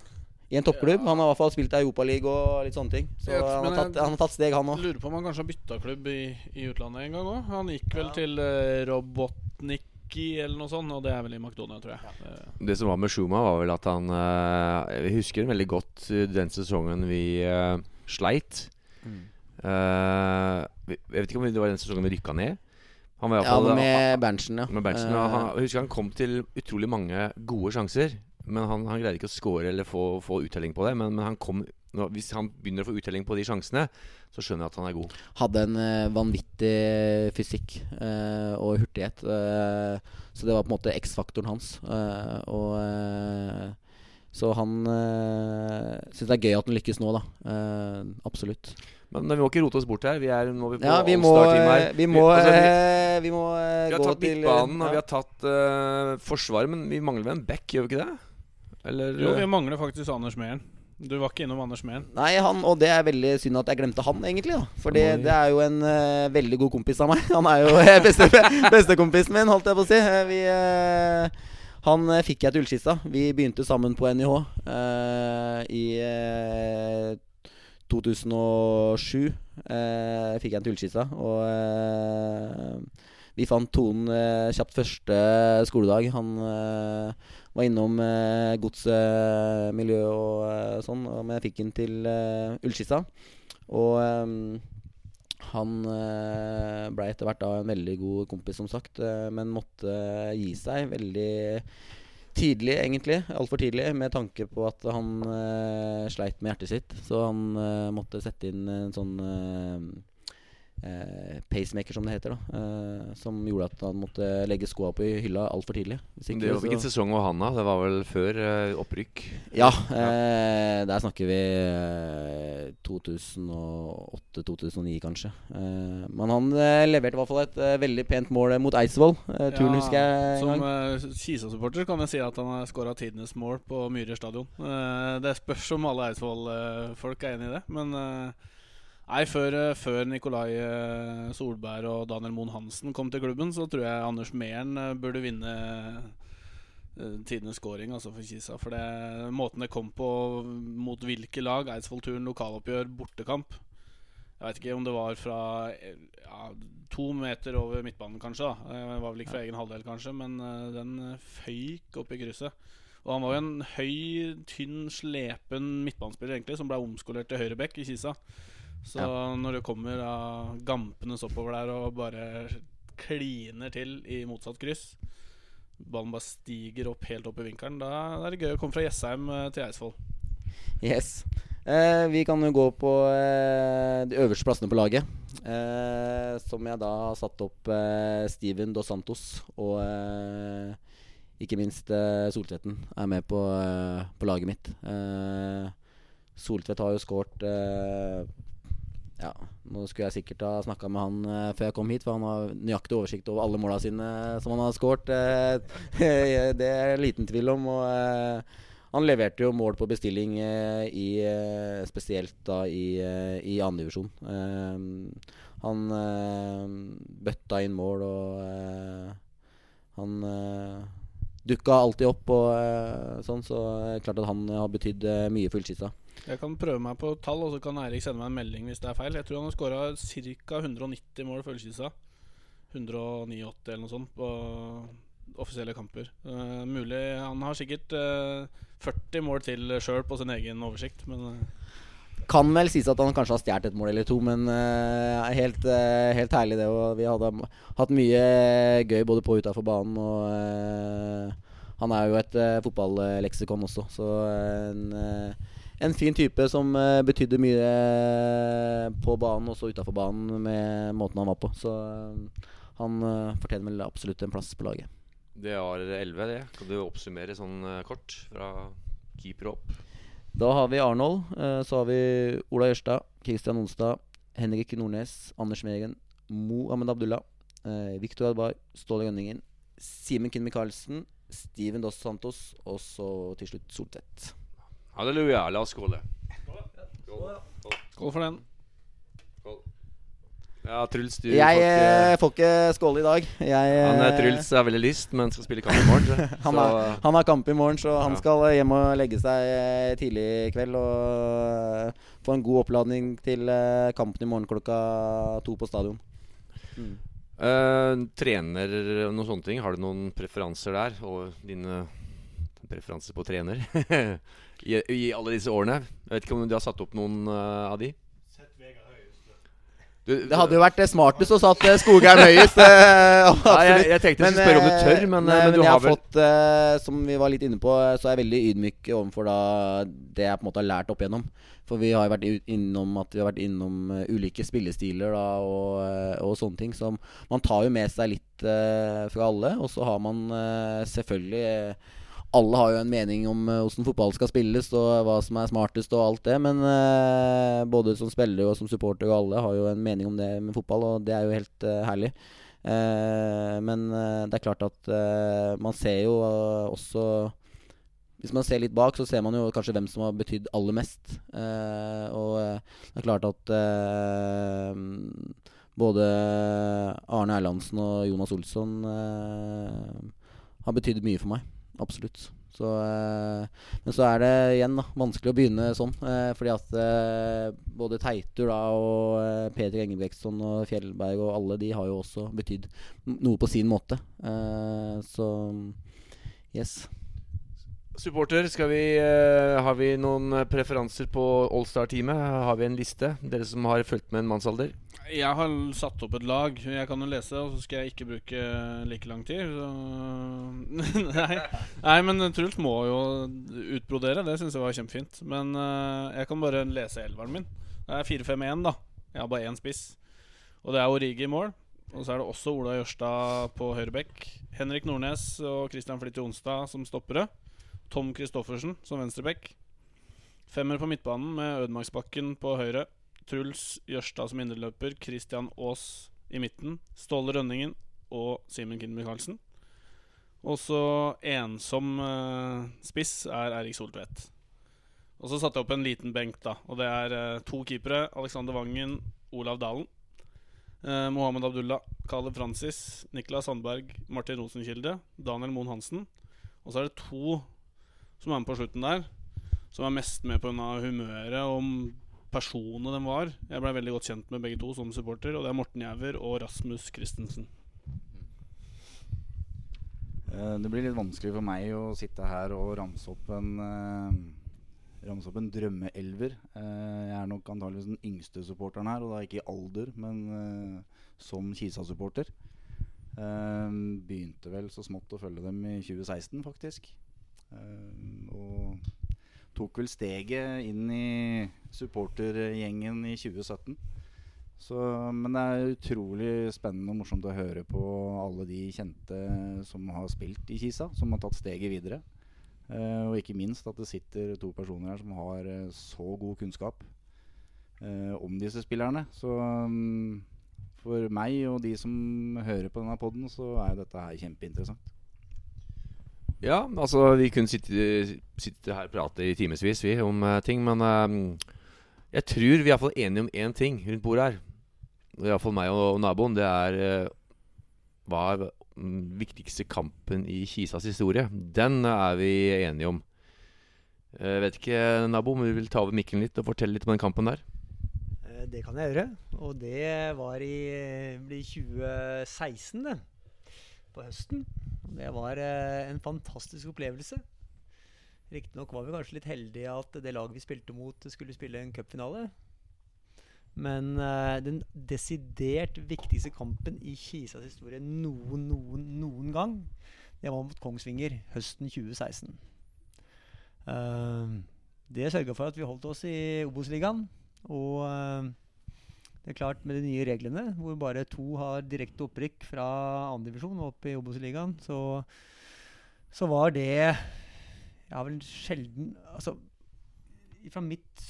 I en toppklubb. Han har i hvert fall spilt Europaliga og litt sånne ting. Så vet, han, har tatt, han har tatt steg, han òg. Lurer på om han kanskje har bytta klubb i, i utlandet en gang òg. Han gikk vel Ja. til uh, Robotniki eller noe sånt, og det er vel i Makedonia, tror jeg. Ja. Det som var med Schuma, var vel at han eh, Jeg husker veldig godt eh, den sesongen vi eh, sleit. Mm. jeg vet ikke om det var den sesongen vi rykka ned. Han var Ja, med Berntsen, ja. med Berntsen. Eh, han, jeg husker han kom til utrolig mange gode sjanser. Men han, han greide ikke å score eller få, få uttelling på det. Men, men han kom, nå, hvis han begynner å få uttelling på de sjansene, så skjønner jeg at han er god. hadde en uh, vanvittig fysikk uh, og hurtighet. Uh, så det var på en måte X-faktoren hans. Eh, og eh, Så han øh, syns det er gøy at han lykkes nå, da. Uh, absolutt. Men vi må ikke rote oss bort her. Vi er nå vi på Ja, vi må, her. eh, vi må, altså, vi, eh, vi må eh, vi har tatt til midtbanen, og vi har tatt uh, forsvaret, men vi mangler vel en back, gjør vi ikke det? Eller Jo, vi eh, mangler faktisk Anders Mehlen. Du var ikke innom Anders Mehn? Nei, han, og det er veldig synd at jeg glemte han, egentlig. da For det, det er jo en uh, veldig god kompis av meg. Han er jo uh, beste, bestekompisen min, holdt jeg på å si. Eh, vi, uh, han eh, fikk jeg til Ullskissa. Vi begynte sammen på NIH uh, i eh, 2007. eh, fikk jeg en til Ullskissa, og eh, vi fant tonen eh, kjapt første skoledag. Han eh, var innom eh, godsmiljø og eh, sånn, men jeg fikk den til eh, Ullskissa. Og eh, han eh, blei etter hvert da en veldig god kompis, som sagt, eh, men måtte gi seg veldig tidlig, egentlig. Altfor tidlig, med tanke på at han sleit med hjertet sitt. Så han måtte sette inn en sånn eh, eh, pacemaker, som det heter. da eh, Som gjorde at han måtte legge skoa på i hylla altfor tidlig. Hvis ikke det, var- Hvilken sesong var han da? Det var vel før eh, opprykk? ja, eh, der snakker vi eh, 2008-2009 kanskje. Eh, men han eh, leverte i hvert fall et eh, veldig pent mål mot Eidsvoll. Eh, turen husker jeg en Som gang. Kisa-supporter kan jeg si at han har skåra tidenes mål på Myhre stadion. Eh, det spørs om alle Eidsvoll-folk er enig i det, men eh, Nei, før, eh, før Nikolai eh, Solberg og Daniel Moen Hansen kom til klubben, så tror jeg Anders Mehlen eh, burde vinne tidenes scoring altså for Kisa. For det, måten det kom på mot hvilke lag, Eidsvoll-turen, lokaloppgjør, bortekamp Jeg vet ikke om det var fra ja, to meter over midtbanen, kanskje. da Det var vel ikke fra egen halvdel, kanskje, men den føyk opp i krysset. Og han var jo en høy, tynn, slepen midtbanespiller egentlig som ble omskolert til høyreback i Kisa. Så når det kommer da gampende oppover der og bare kliner til i motsatt kryss Ballen bare stiger opp helt opp i vinkelen. Da er det gøy å komme fra Jessheim eh, til Eidsvoll. Yes. Eh, vi kan jo gå på eh, de øverste plassene på laget. Eh, som jeg da har satt opp eh, Steven Dos Santos og eh, ikke minst Soltvedten er med på, på laget mitt. Eh, Soltvedt har jo skåret eh, Ja, nå skulle jeg sikkert ha snakka med han uh, før jeg kom hit, for han har nøyaktig oversikt over alle måla sine som han har skåret. Eh, det er liten tvil om. Og eh, han leverte jo mål på bestilling eh, i eh, spesielt da i, uh, i andredivisjon. Uh, han eh, bøtta inn mål, og eh, han dukka alltid opp og eh, sånn, så klart at han har betydd eh, mye for Ullskissa. Jeg kan prøve meg på tall, og så kan Eirik sende meg en melding hvis det er feil. Jeg tror han har skåra ca. 190 mål for Ullkisa. 189 eller noe sånt på offisielle kamper. Uh, mulig Han har sikkert uh, 40 mål til sjøl på sin egen oversikt, men uh. Kan vel sies at han kanskje har stjålet et mål eller to, men uh, helt, uh, helt herlig det. Og vi hadde hatt mye gøy både på og utafor banen. Og uh, han er jo et fotballeksikon også, så en, eh, en fin type som uh, betydde mye eh, på banen og også utafor banen med måten han var på. Så eh, han eh, fortjener vel absolutt en plass på laget. Det var 11, det. Kan du oppsummere sånn eh, kort fra keeper opp? Da har vi Arnold. eh, Så har vi Ola Jørstad, Kristian Onstad, Henrik Nordnes, Anders Megen, Mo Ahmed Abdullah, eh, Viktor Adbar, Ståle Rønningen, Simen Kinn Michaelsen, Steven Dos Santos og så til slutt Soltvedt. Halleluja, la oss skåle. skål for den. Ja, Truls, du Jeg får ikke eh, får ikke skåle i dag. Jeg, Han eh, er Truls har veldig lyst, men skal spille kamp i morgen. så- Han har, han har kamp i morgen, så han Ja. skal hjem og legge seg eh, tidlig i kveld. Og eh, få en god oppladning til eh, kampen i morgen klokka to på stadion. Mm. Uh, trener og noen sånne ting. Har du noen preferanser der? Og dine preferanser på trener? I, I alle disse årene. Jeg vet ikke om du har satt opp noen uh, av de? Du, Det hadde jo vært det smartest å satt eh, Skogheim høyest. Nei, ja, jeg, jeg tenkte jeg skulle spørre om du tør, eh, men, nei, men, men du jeg har vel fått, eh, som vi var litt inne på, eh, så er jeg veldig ydmyk overfor da det jeg på en måte har lært opp igjennom. For vi har jo vært innom at vi har vært innom eh, ulike spillestiler da, og, eh, og sånne ting. Så man tar jo med seg litt eh, fra alle. Og så har man eh, selvfølgelig eh, alle har jo en mening om eh, hvordan fotball skal spilles, og hva som er smartest og alt det. Men eh, både som spiller og som supporter og alle har jo en mening om det med fotball, og det er jo helt eh, herlig. Men det er klart at man ser jo også Hvis man ser litt bak, så ser man jo kanskje hvem som har betydd aller mest. Eh, og det er klart at eh, både Arne Erlandsen og Jonas Olsson eh, har betydd mye for meg. Absolutt. Så, eh, men så er det igjen da, vanskelig å begynne sånn. Eh, fordi at eh, både Teitur da, og Peter Engebrektsson og Fjellberg og alle de har jo også betydd noe på sin måte. Så yes. Supporter, vi, uh, har vi noen preferanser på Allstar-teamet? Har vi en liste? Dere som har fulgt med en mannsalder? Jeg har satt opp et lag. Jeg kan jo lese, og så skal jeg ikke bruke like lang tid. Nei. Nei, men Truls må jo utbrodere. Det syns jeg var kjempefint. Men uh, jeg kan bare lese elveren min. Det er 4-5-1, da. Jeg har bare én spiss. Og det er Origi i mål. Og så er det også Ola Jørstad på høyrebekk. Henrik Nordnes og Christian Flytte Onsdag som stoppere. Tom Christoffersen som venstrebekk. Femmer på midtbanen med Ødemarksbakken på høyre. Truls Jørstad som indreløper. Christian Aas i midten. Ståle Rønningen og Simen Kind Michaelsen. Og så ensom uh, spiss er Erik Soltvedt. Og så satte jeg opp en liten benk, da. Og det er uh, to keepere. Alexander Wangen, Olav Dalen. Uh, Mohammed Abdullah, Caleb Francis, Niklas Sandberg, Martin Rosenkilde, Daniel Moen Hansen. Og så er det to som er med på slutten der, som er mest med pga. humøret og personene de var. Jeg ble veldig godt kjent med begge to som supporter, og det er Morten Jæver og Rasmus Christensen. Eh, Det blir litt vanskelig for meg å sitte her og ramse opp en eh, Ramse opp en drømmeelver. Eh, jeg er nok antageligvis den yngste supporteren her, og da ikke i alder, men som Kisa-supporter. Begynte vel så smått å følge dem i 2016, faktisk. Og tok vel steget inn i supportergjengen i 2017. Så, men det er utrolig spennende og morsomt å høre på alle de kjente som har spilt i Kisa, som har tatt steget videre. Uh, og ikke minst at det sitter to personer her som har eh, så god kunnskap uh, om disse spillerne. Så um, for meg og de som hører på denne poden, så er dette her kjempeinteressant. Ja, altså vi kunne sitte, sitte her og prate i timevis om uh, ting, men uh, jeg tror vi er iallfall enige om én ting rundt bordet her. Er Iallfall meg og, og naboen. Det er uh, hva er den viktigste kampen i Kisas historie. Den er vi enige om. Jeg vet ikke, nabo, om du vil ta over mikken litt og fortelle litt om den kampen der? Det kan jeg gjøre. Og det var i 2016, det. På høsten. Det var eh, en fantastisk opplevelse. Riktignok var vi kanskje litt heldige at det laget vi spilte mot, skulle spille en cupfinale. Men eh, den desidert viktigste kampen i Kisas historie noen, noen, noen gang, det var mot Kongsvinger høsten 2016. Eh, det sørga for at vi holdt oss i Obos-ligaen. Og det er klart, med de nye reglene, hvor bare to har direkte opprykk fra andredivisjon opp i Obos-ligaen, så, så var det har vel sjelden Altså, fra mitt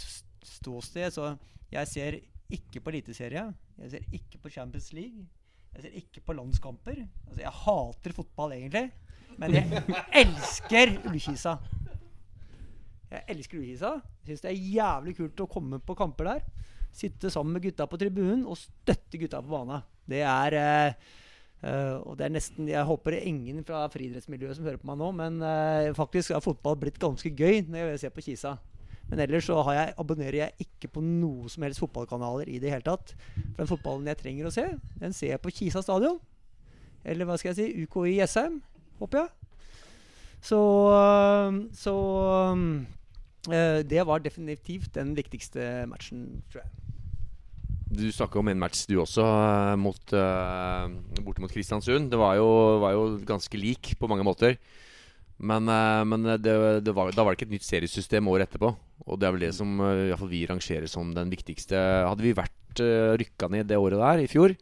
ståsted, så Jeg ser ikke på Eliteserie. Jeg ser ikke på Champions League. Jeg ser ikke på landskamper. Altså, jeg hater fotball, egentlig. Men jeg elsker Ullkisa. Jeg elsker Ullkisa. Syns det er jævlig kult å komme på kamper der. Sitte sammen med gutta på tribunen og støtte gutta på banen. Det er Uh, Og det er nesten Jeg håper det er ingen fra friidrettsmiljøet som hører på meg nå, men uh, faktisk har fotball blitt ganske gøy når jeg ser på Kisa. Men ellers så har jeg, abonnerer jeg ikke på noe som helst fotballkanaler i det hele tatt. For den fotballen jeg trenger å se, den ser jeg på Kisa stadion. Eller hva skal jeg si? UKI Jessheim, håper jeg. Så, så uh, det var definitivt den viktigste matchen, tror jeg. Du snakka om en match du også, eh, mot, uh, borte mot Kristiansund. Det var jo, var jo ganske lik på mange måter. Men, uh, men det, det var, da var det ikke et nytt seriesystem året etterpå. Og det er vel det som uh, vi rangerer som den viktigste. Hadde vi vært uh, rykka ned det året der, i fjor,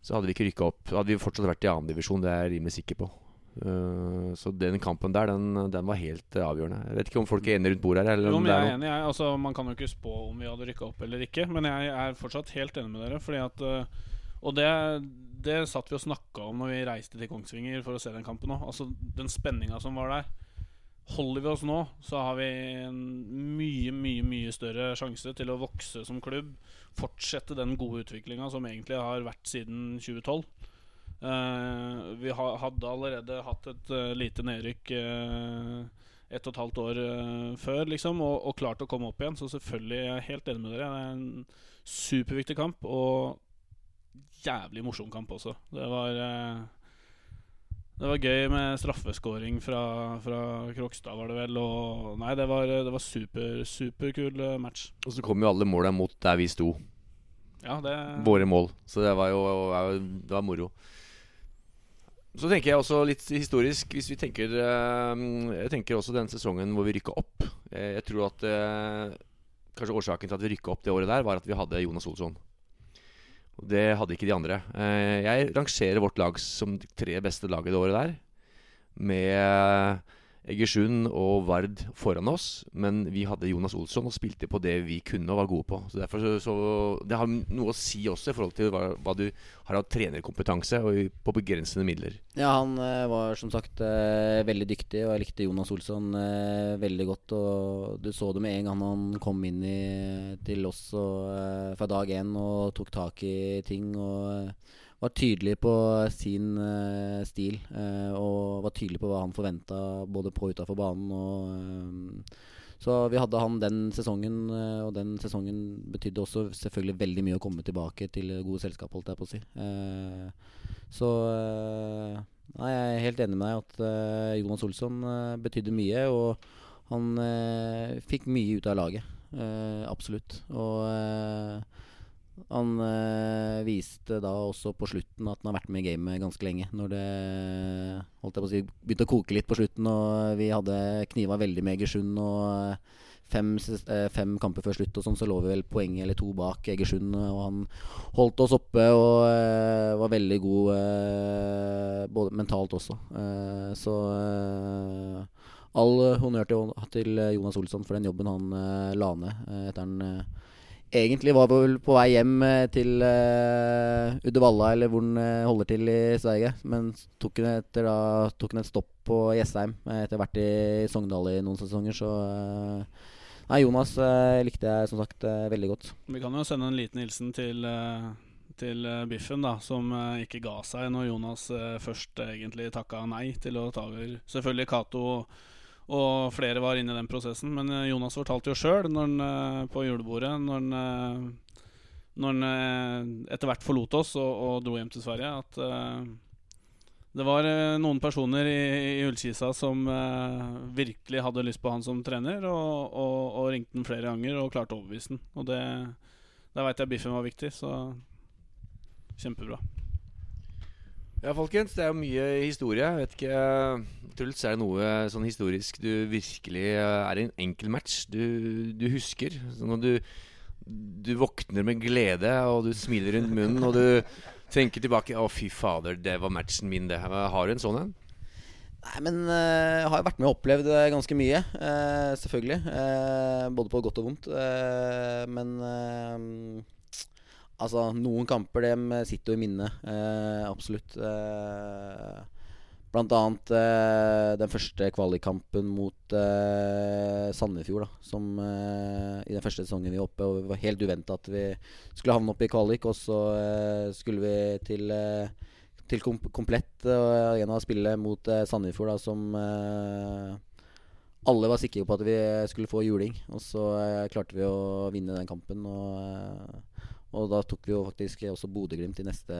så hadde vi ikke rykka opp. Hadde vi fortsatt vært i annendivisjon, det er jeg rimelig sikker på. Eh, så den kampen der, den, den var helt uh, avgjørende. Jeg vet ikke om folk er enige rundt bordet her. Eller Jo, men jeg er er noe. enig. Jeg. Altså, man kan jo ikke spå om vi hadde rykka opp eller ikke. Men jeg er fortsatt helt enig med dere. Fordi at uh, Og det, det satt vi og snakka om når vi reiste til Kongsvinger for å se den kampen òg. Altså, den spenninga som var der. Holder vi oss nå, så har vi en mye, mye mye større sjanse til å vokse som klubb. Fortsette den gode utviklinga som egentlig har vært siden 2012. Eh, vi ha, hadde allerede hatt et eh, lite nedrykk uh, ett og et halvt år eh, før, liksom, og, og klart å komme opp igjen. Så selvfølgelig jeg er jeg helt enig med dere. Det er en superviktig kamp, og jævlig morsom kamp også. Det var eh, det var gøy med straffeskåring fra, fra Krokstad, var det vel. Og nei, det var, det var super, superkul eh, match. Og så kom jo alle måla mot der vi sto. Ja, det Våre mål. Så det var jo Det var moro. Så tenker jeg også litt historisk Hvis vi tenker eh, Jeg tenker også den sesongen hvor vi rykka opp. Eh, Jeg tror at eh, Kanskje årsaken til at vi rykka opp det året der, var at vi hadde Jonas Olsson. Og det hadde ikke de andre. Jeg rangerer vårt lag som tre beste laget det året der. Med Egersund og Vard foran oss, men vi hadde Jonas Olsson og spilte på det vi kunne og var gode på. Så derfor så, så Det har noe å si også i forhold til hva, hva du har av trenerkompetanse og på begrensede midler. Ja, han eh, var som sagt eh, veldig dyktig, og jeg likte Jonas Olsson eh, veldig godt. Og du så det med en gang han kom inn i, til oss og, fra dag én og tok tak i ting. Og var tydelig på sin uh, stil, uh, og var tydelig på hva han forventa både på og utafor banen. Og, uh, så vi hadde han den sesongen, og den sesongen betydde også selvfølgelig veldig mye å komme tilbake til gode selskap, holdt jeg på å si. Så Nei, jeg er helt enig med deg at Jonas Olsson betydde mye, og han fikk mye ut av laget. Absolutt. Og han øh, viste da også på slutten at han har vært med i gamet ganske lenge. Når det holdt jeg på å si, begynte å koke litt på slutten, og vi hadde kniva veldig med Egersund. og eh, Fem, eh, fem kamper før slutt og sånn, så lå vi vel poeng eller to bak Egersund. Og han holdt oss oppe og øh, var veldig god øh, både mentalt også. Så all honnør til, til Jonas Olsson for den jobben han la ned etter han egentlig var vel på vei hjem eh, til uh, Uddevalla, eller hvor han eh, holder til i Sverige. Men tok han, etter, da, tok han et stopp på Jessheim å etter hvert i Sogndal i noen sesonger, så uh, Nei, Jonas uh, likte jeg som sagt eh, veldig godt. Vi kan jo sende en liten hilsen til, eh, til eh, Biffen, da, som eh, ikke ga seg når Jonas eh, først egentlig takka nei til å ta over. Selvfølgelig Cato og flere var inne i den prosessen, men eh, Jonas fortalte jo sjøl på julebordet når han eh, når han eh, etter hvert forlot oss og, og dro hjem til Sverige, at uh, det var eh, noen personer i, i Ullkisa som uh, virkelig hadde lyst på han som trener, og, og, og ringte han flere ganger og klarte å overbevise han. Og det, der veit jeg biffen var viktig, så kjempebra. Ja, folkens, det er jo mye historie. Jeg vet ikke Truls, er det noe sånn historisk du virkelig er Er en enkel match du, du husker? Sånn at du, du våkner med glede, og du smiler rundt munnen, og du tenker tilbake Å, fy fader, det var matchen min, det. Har du en sånn en? Nei, men eh, jeg har jo vært med og opplevd eh, ganske mye, eh, selvfølgelig. Eh, både på godt og vondt. Eh, men eh, altså, noen kamper dem sitter jo i minnet. Eh, absolutt. Eh, blant annet eh, den første kvalikkampen mot eh, Sandefjord, da. Som eh, i den første sesongen vi var oppe, og det var helt uventa at vi skulle havne oppe i kvalik. Og så eh, skulle vi til eh, til kom komplett uh, arena å spille mot uh, Sandefjord, da, som eh, alle var sikre på at vi skulle få juling. Og så eh, klarte vi å vinne den kampen. Og, eh, og da tok vi jo faktisk også Bodø-Glimt i neste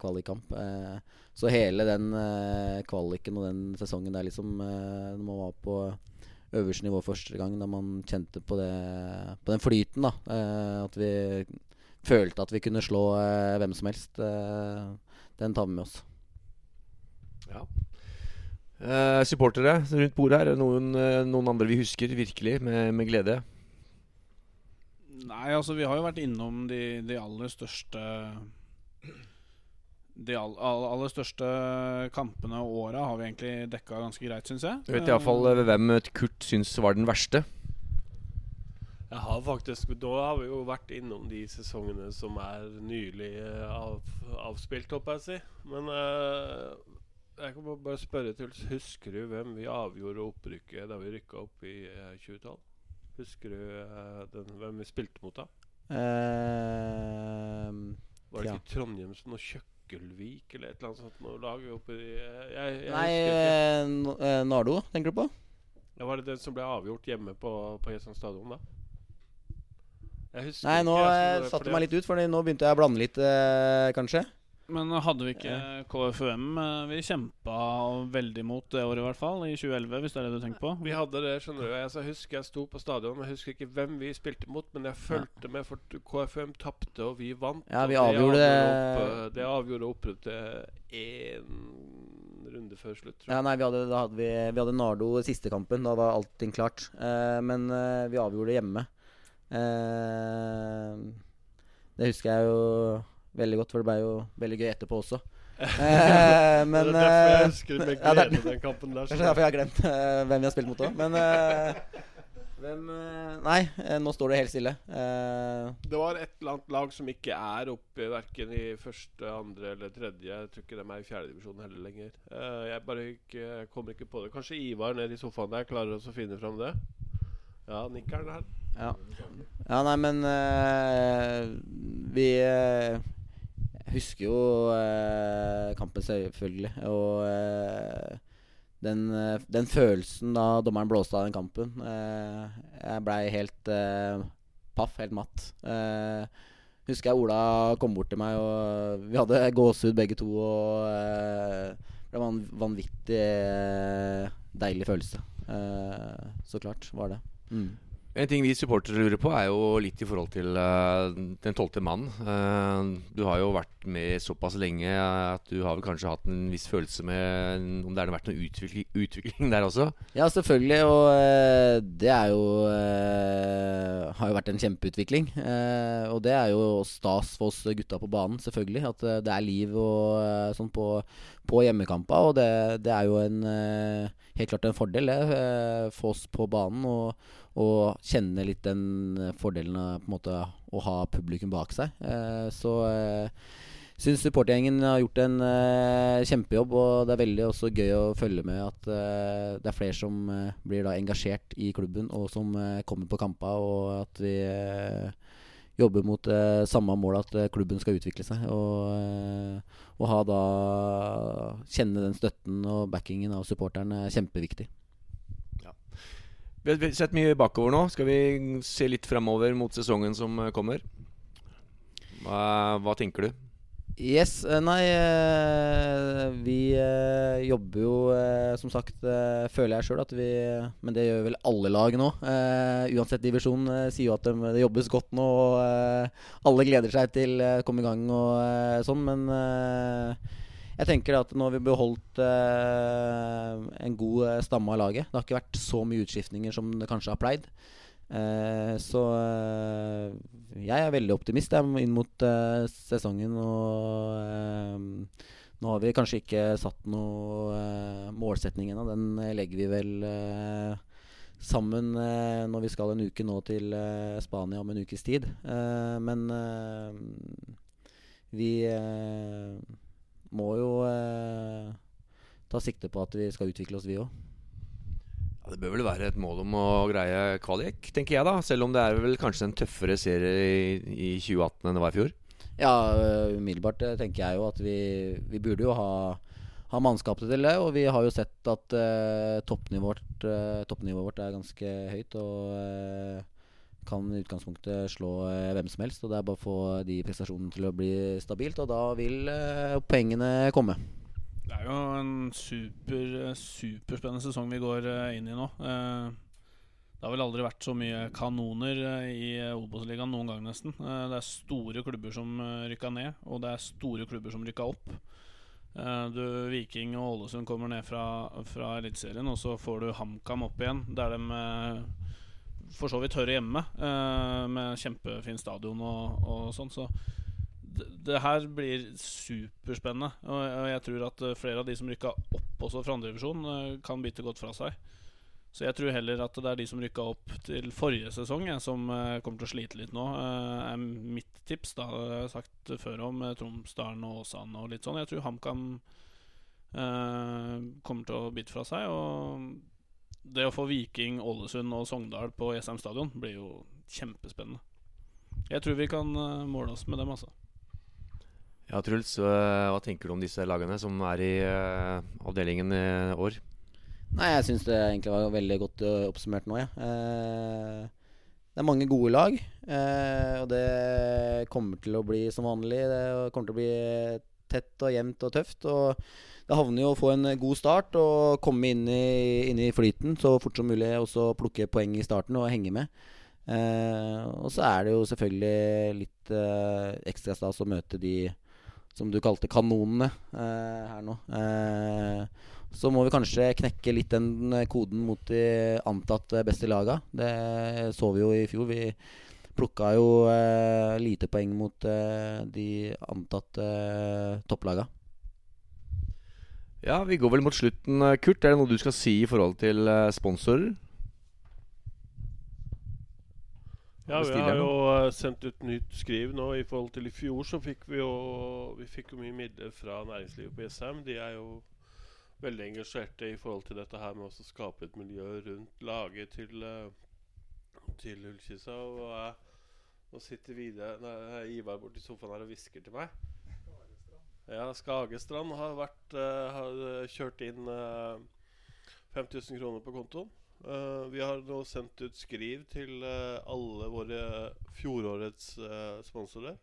kvalikkamp. Eh, så hele den eh, kvaliken og den sesongen der, liksom eh, Når man var på øverste nivå første gang, da man kjente på, det, på den flyten, da. at vi følte at vi kunne slå hvem som helst. den tar vi med oss. Ja. Supportere rundt bordet her. Noen, noen andre vi husker virkelig med, med glede? Nei, altså vi har jo vært innom de, de aller største de all, all, aller største kampene og åra har vi egentlig dekka ganske greit, syns jeg. Jeg vet iallfall uh, hvem Kurt syns var den verste. Jeg har faktisk Da har vi jo vært innom de sesongene som er nylig uh, av, avspilt, håper jeg å si. Men uh, jeg kan bare spørre til Husker du hvem vi avgjorde opprykket da vi rykka opp i 2012? Husker du den, hvem vi spilte mot da? Var det ikke Trondheimsen og Kjøkkelvik eller et eller annet sånt noe lag oppi jeg, jeg, Nei, Nardo, tenker du på? Ja, Var det den som ble avgjort hjemme på, på Jessheim stadion, da? Nei, nå ikke, satte du meg litt ut, for nå begynte jeg å blande litt, eh, kanskje. Men hadde vi ikke KFUM eh, Vi kjempa veldig mot det året, i hvert fall. I 2011, hvis det er det du tenker på. Vi hadde det, skjønner du. Jeg husker jeg sto på stadion. Jeg husker ikke hvem vi spilte mot, men jeg fulgte med, for KFUM tapte, og vi vant. Ja, vi avgjorde det opp, eh, Det avgjorde opprykket én runde før slutt. Ja, nei, vi hadde, hadde vi, vi hadde Nardo siste kampen. Da var allting klart. Eh, men eh, vi avgjorde det hjemme. Eh, det husker jeg jo veldig godt, for det ble jo veldig gøy etterpå også. eh, men, det er derfor jeg eh, husker med glede ja, den kampen der. Kanskje derfor jeg har glemt uh, hvem vi har spilt mot òg. Men uh, hvem uh, Nei, nå står det helt stille. det var et eller annet lag som ikke er oppe verken i første, andre eller tredje. Jeg tror ikke de er i fjerdedivisjon heller lenger. jeg bare ikke, jeg kommer ikke på det. Kanskje Ivar nede i sofaen der klarer å finne fram det? Ja, nikkeren her. Ja. ja, nei, men vi husker jo eh, kampen, selvfølgelig. Og eh, den, eh, den, følelsen da dommeren blåste av den kampen eh, Jeg blei helt eh, paff, helt matt. Eh, husker jeg Ola kom bort til meg, og vi hadde gåsehud begge to. Og det var en vanvittig deilig følelse. så klart var det. Mm. En ting vi supportere lurer på, er jo litt i forhold til uh, den tolvte mann. Uh, du har jo vært med såpass lenge at du har vel kanskje hatt en viss følelse med om det har vært noen utvikling, utvikling, der også? Ja, selvfølgelig. Og uh, det er jo Har jo vært en kjempeutvikling. og det er jo stas for oss gutta på banen, selvfølgelig. At det er liv og sånn på, på hjemmekamper. Og det, det, er jo en, helt klart en fordel, det, for oss på banen. og og kjenne litt den eh, fordelen av måte å ha publikum bak seg. Eh, så eh, syns supportergjengen har gjort en eh, kjempejobb, og det er veldig også gøy å følge med at eh, det er flere som eh, blir da engasjert i klubben, og som eh, kommer på kamper, og at vi jobber mot samme mål, at klubben skal utvikle seg. Og, og ha da kjenne den støtten og backingen av supporterne er kjempeviktig. Vi har sett mye bakover nå. Skal vi se litt fremover mot sesongen som eh, kommer? Hva, hva tenker du? Yes, eh, nei eh, Vi jobber jo som sagt, føler jeg sjøl at vi Men det gjør vel alle lag nå. uansett divisjon sier jo at det, jobbes godt nå, og alle gleder seg til å komme i gang og sånn, men jeg tenker at nå har vi beholdt eh, en god eh, stamme av laget. Det har ikke vært så mye utskiftninger som det kanskje har pleid. Eh, så eh, jeg er veldig optimist jeg, inn mot eh, sesongen. Og eh, nå har vi kanskje ikke satt noe målsetning ennå. Den legger vi vel sammen når vi skal en uke nå til Spania om en ukes tid. men vi må jo eh, ta sikte på at vi skal utvikle oss, vi òg. Ja, det bør vel være et mål om å greie kvalik, tenker jeg da. Selv om det er vel kanskje en tøffere serie i, i 2018 enn det var i fjor? Ja, eh, umiddelbart uh, tenker jeg jo at vi, vi burde jo ha, ha mannskapet til det. Og vi har jo sett at eh, toppnivået, vårt, eh, toppnivået, vårt, er ganske høyt. Og kan i utgangspunktet slå eh, hvem som helst. Og det er bare å få de prestasjonene til å bli stabilt, og da vil eh, poengene komme. Det er jo en super, superspennende sesong vi går eh, inn i nå. Det har vel aldri vært så mye kanoner i Obos-ligaen noen gang, nesten. Det er store klubber som rykka ned, og det er store klubber som rykka opp. Du, Viking og Ålesund kommer ned fra, fra Eliteserien, og så får du HamKam opp igjen, der de for så vidt hører hjemme, uh, med kjempefin stadion og, og sånn. Så det, det her blir superspennende. Og, og jeg tror at eh, flere av de som rykka opp også fra andredivisjon, uh, kan bite godt fra seg. Så jeg tror heller at det er de som rykka opp til forrige sesong, jeg, som eh, kommer til å slite litt nå. eh, er mitt tips. da Det har jeg sagt før om uh, Tromsdalen og Åsane og litt sånn. Jeg tror HamKam eh, kommer til å bite fra seg. Og det å få Viking, Ålesund og Sogndal på Jessheim stadion blir jo kjempespennende. Jeg tror vi kan eh, måle oss med dem, altså. Ja, Truls, øh, hva tenker du om disse lagene som er i øh, avdelingen i år? Nei, jeg syns det egentlig var veldig godt oppsummert nå, jeg. Ja. det er mange gode lag, eh, og det kommer til å bli som vanlig. Det kommer til å bli tett og jevnt og tøft. Og det havner jo å få en god start og komme inn i, inn i flyten så fort som mulig. Og så plukke poeng i starten og henge med. Eh, og så er det jo selvfølgelig litt eh, ekstra stas å møte de som du kalte kanonene eh, her nå. Eh, så må vi kanskje knekke litt den eh, koden mot de antatt eh, beste laga. Det så vi jo i fjor. Vi plukka jo lite poeng mot de antatt topplaga. Ja, vi går vel mot slutten, øh, Kurt. Er det noe du skal si i forhold til øh, sponsorer? Ja, vi har jo eh, sendt ut nytt skriv nå. I forhold til i fjor så fikk vi jo Vi fikk jo mye midler fra næringslivet på Jessheim. De er jo veldig engasjerte i forhold til dette her med å skape et miljø rundt laget til Til Ullkisa. Og nå sitter videre, nei, Ivar borti sofaen her og hvisker til meg. Ja, Skagestrand har, vært, eh, har eh, kjørt inn uh, 5000 kroner på kontoen. Uh, vi har nå sendt ut skriv til uh, alle våre fjorårets uh, sponsorer.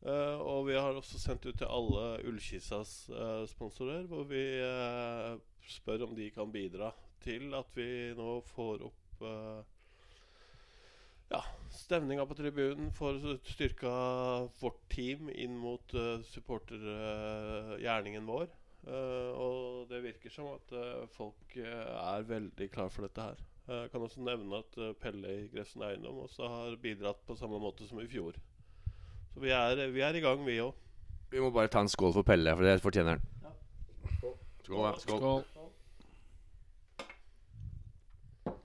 Eh, og vi har også sendt ut til alle Ullkissas eh, sponsorer, hvor vi eh, spør om de kan bidra til at vi nå får opp eh, ja, stemninga på tribunen, får styrka vårt team inn mot uh, supportergjerningen vår. Uh, og det virker som at eh, folk er veldig klar for dette her. Eh, Jeg kan også nevne at Pelle i Grefsen Eiendom også har bidratt på samme måte som i fjor. Så vi er, vi er i gang, vi òg. Vi må bare ta en skål for Pelle, for det fortjener han. Skål. ja. Skål.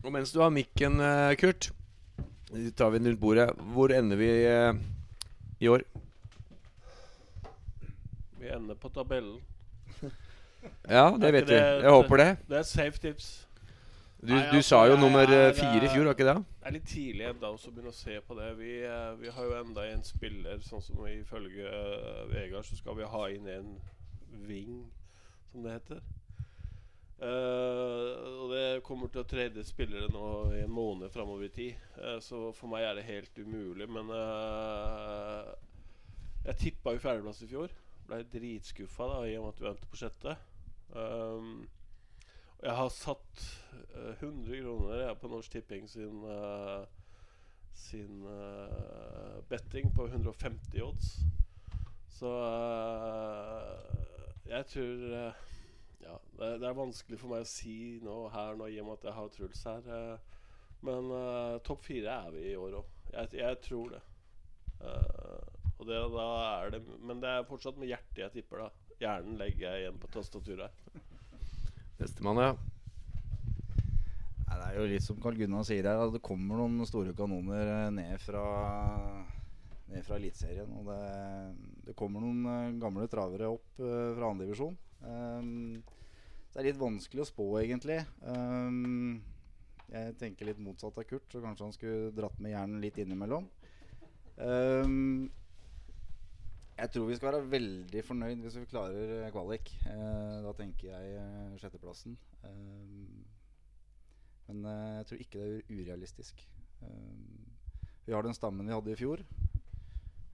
Og mens du har mikken, Kurt, tar vi rundt bordet. Hvor ender vi eh, i år? Vi ender på tabellen. Ja, det Er vet vi. det- Jeg håper det. Det er safe tips. Du, Nei, du altså, sa jo jeg nummer er, øh, fire i fjor, var ikke det? Det er litt tidlig enda å begynne å se på det. Vi, eh, vi har jo enda en spiller, sånn som ifølge uh, Vegard, så skal vi ha inn en wing, som det heter. Eh, og det kommer til å trade spillere nå i en måned framover i tid. Uh, så for meg er det helt umulig. Men uh, jeg tippa jo fjerdeplass i fjor. Blei dritskuffa da, i og med at vi endte på sjette. Um, og jeg har satt eh, 100 kroner jeg, på Norsk Tipping sin, sin betting på 150 odds. Så jeg tror Ja, det, det er vanskelig for meg å si nå her nå i og med at jeg har Truls her. eh, men eh, topp fire er vi i år òg. Jeg, jeg tror det. Eh, og det, da er det Men det er fortsatt med hjertet jeg tipper, da. Hjernen legger jeg igjen på tastaturet her. Nestemann, ja. Nei, det er jo litt som Carl Gunnar sier her. at Det kommer noen store kanoner eh, ned fra Ned fra Eliteserien. Og det, det kommer noen eh, gamle travere opp uh, fra andredivisjon. Um, det er litt vanskelig å spå, egentlig. Um, jeg tenker litt motsatt av Kurt, så kanskje han skulle dratt med hjernen litt innimellom. Um, jeg tror vi skal være veldig fornøyd hvis vi klarer eh, kvalik. Eh, da tenker jeg eh, sjetteplassen. Men eh, jeg tror ikke det er urealistisk. Um, vi har den stammen vi hadde i fjor,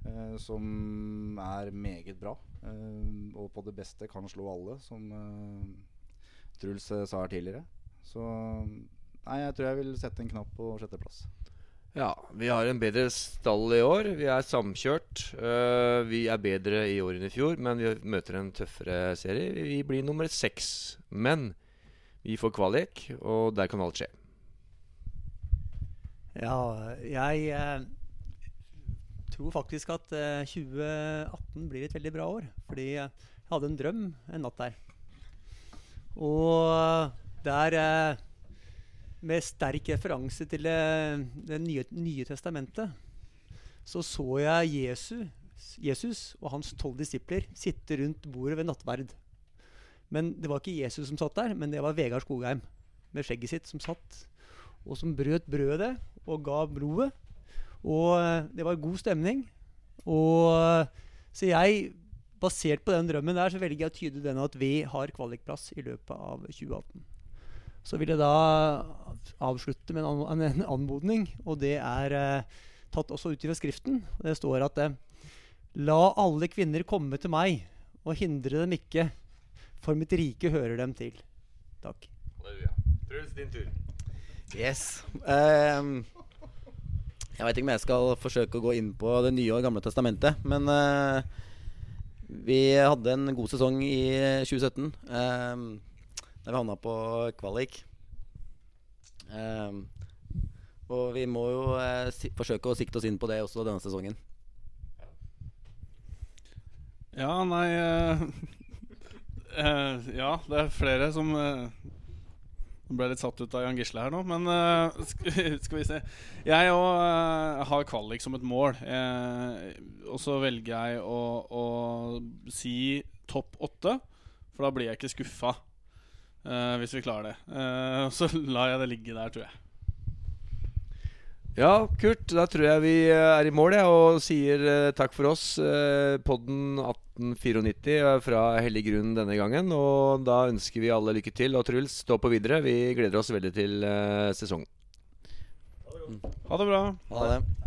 eh, som er meget bra. Og på det beste kan slå alle, som eh, Truls eh, sa her tidligere. Så nei, jeg tror jeg vil sette en knapp på sjetteplass. Ja, vi har en bedre stall i år. Vi er samkjørt. Uh, vi er bedre i år enn i fjor, men vi møter en tøffere serie. Vi blir nummer seks. Men vi får kvalik, og der kan alt skje. Ja, jeg eh, tror faktisk at eh, 2018 blir et veldig bra år. Fordi jeg hadde en drøm en natt der. Og der eh, Med sterk referanse til Det, Det nye, nye testamentet så så jeg Jesus, Jesus og hans tolv disipler sitte rundt bordet ved nattverd. Men det var ikke Jesus som satt der, men det var Vegard Skogheim med skjegget sitt som satt, og som brøt brødet og ga blodet. Og eh, det var god stemning. Og eh, Så jeg, basert på den drømmen der, så velger jeg å tyde den at vi har kvalikplass i løpet av 2018. Så vil jeg da avslutte med en, anmodning, og det er eh, tatt også ut fra Skriften. Det står at eh, La alle kvinner komme til meg, og hindre dem ikke, for mitt rike hører dem til. Takk. Halleluja. Truls, din tur. Yes. Um, jeg veit ikke om jeg skal forsøke å gå inn på Det nye og gamle testamentet, men eh, vi hadde en god sesong i 2017. Um, da vi havna på kvalik. Ehm, og vi må jo eh, si forsøke å sikte oss inn på det også denne sesongen. Ja, nei eh, eh, Ja, det er flere som uh, Nå ble jeg litt satt ut av Jan Gisle her nå, men uh, skal, vi se. Jeg òg har kvalik som et mål. Uh, og så velger jeg å, å si topp åtte, for da blir jeg ikke skuffa. eh, hvis vi klarer det. Eh, så lar jeg det ligge der, tror jeg. Ja, Kurt, da tror jeg vi eh, er i mål og sier eh, takk for oss. Eh, podden 1894 er fra hellig grunn denne gangen. Og da ønsker vi alle lykke til. Og Truls, stå på videre. Vi gleder oss veldig til eh, sesongen. Ha det bra. Ha det.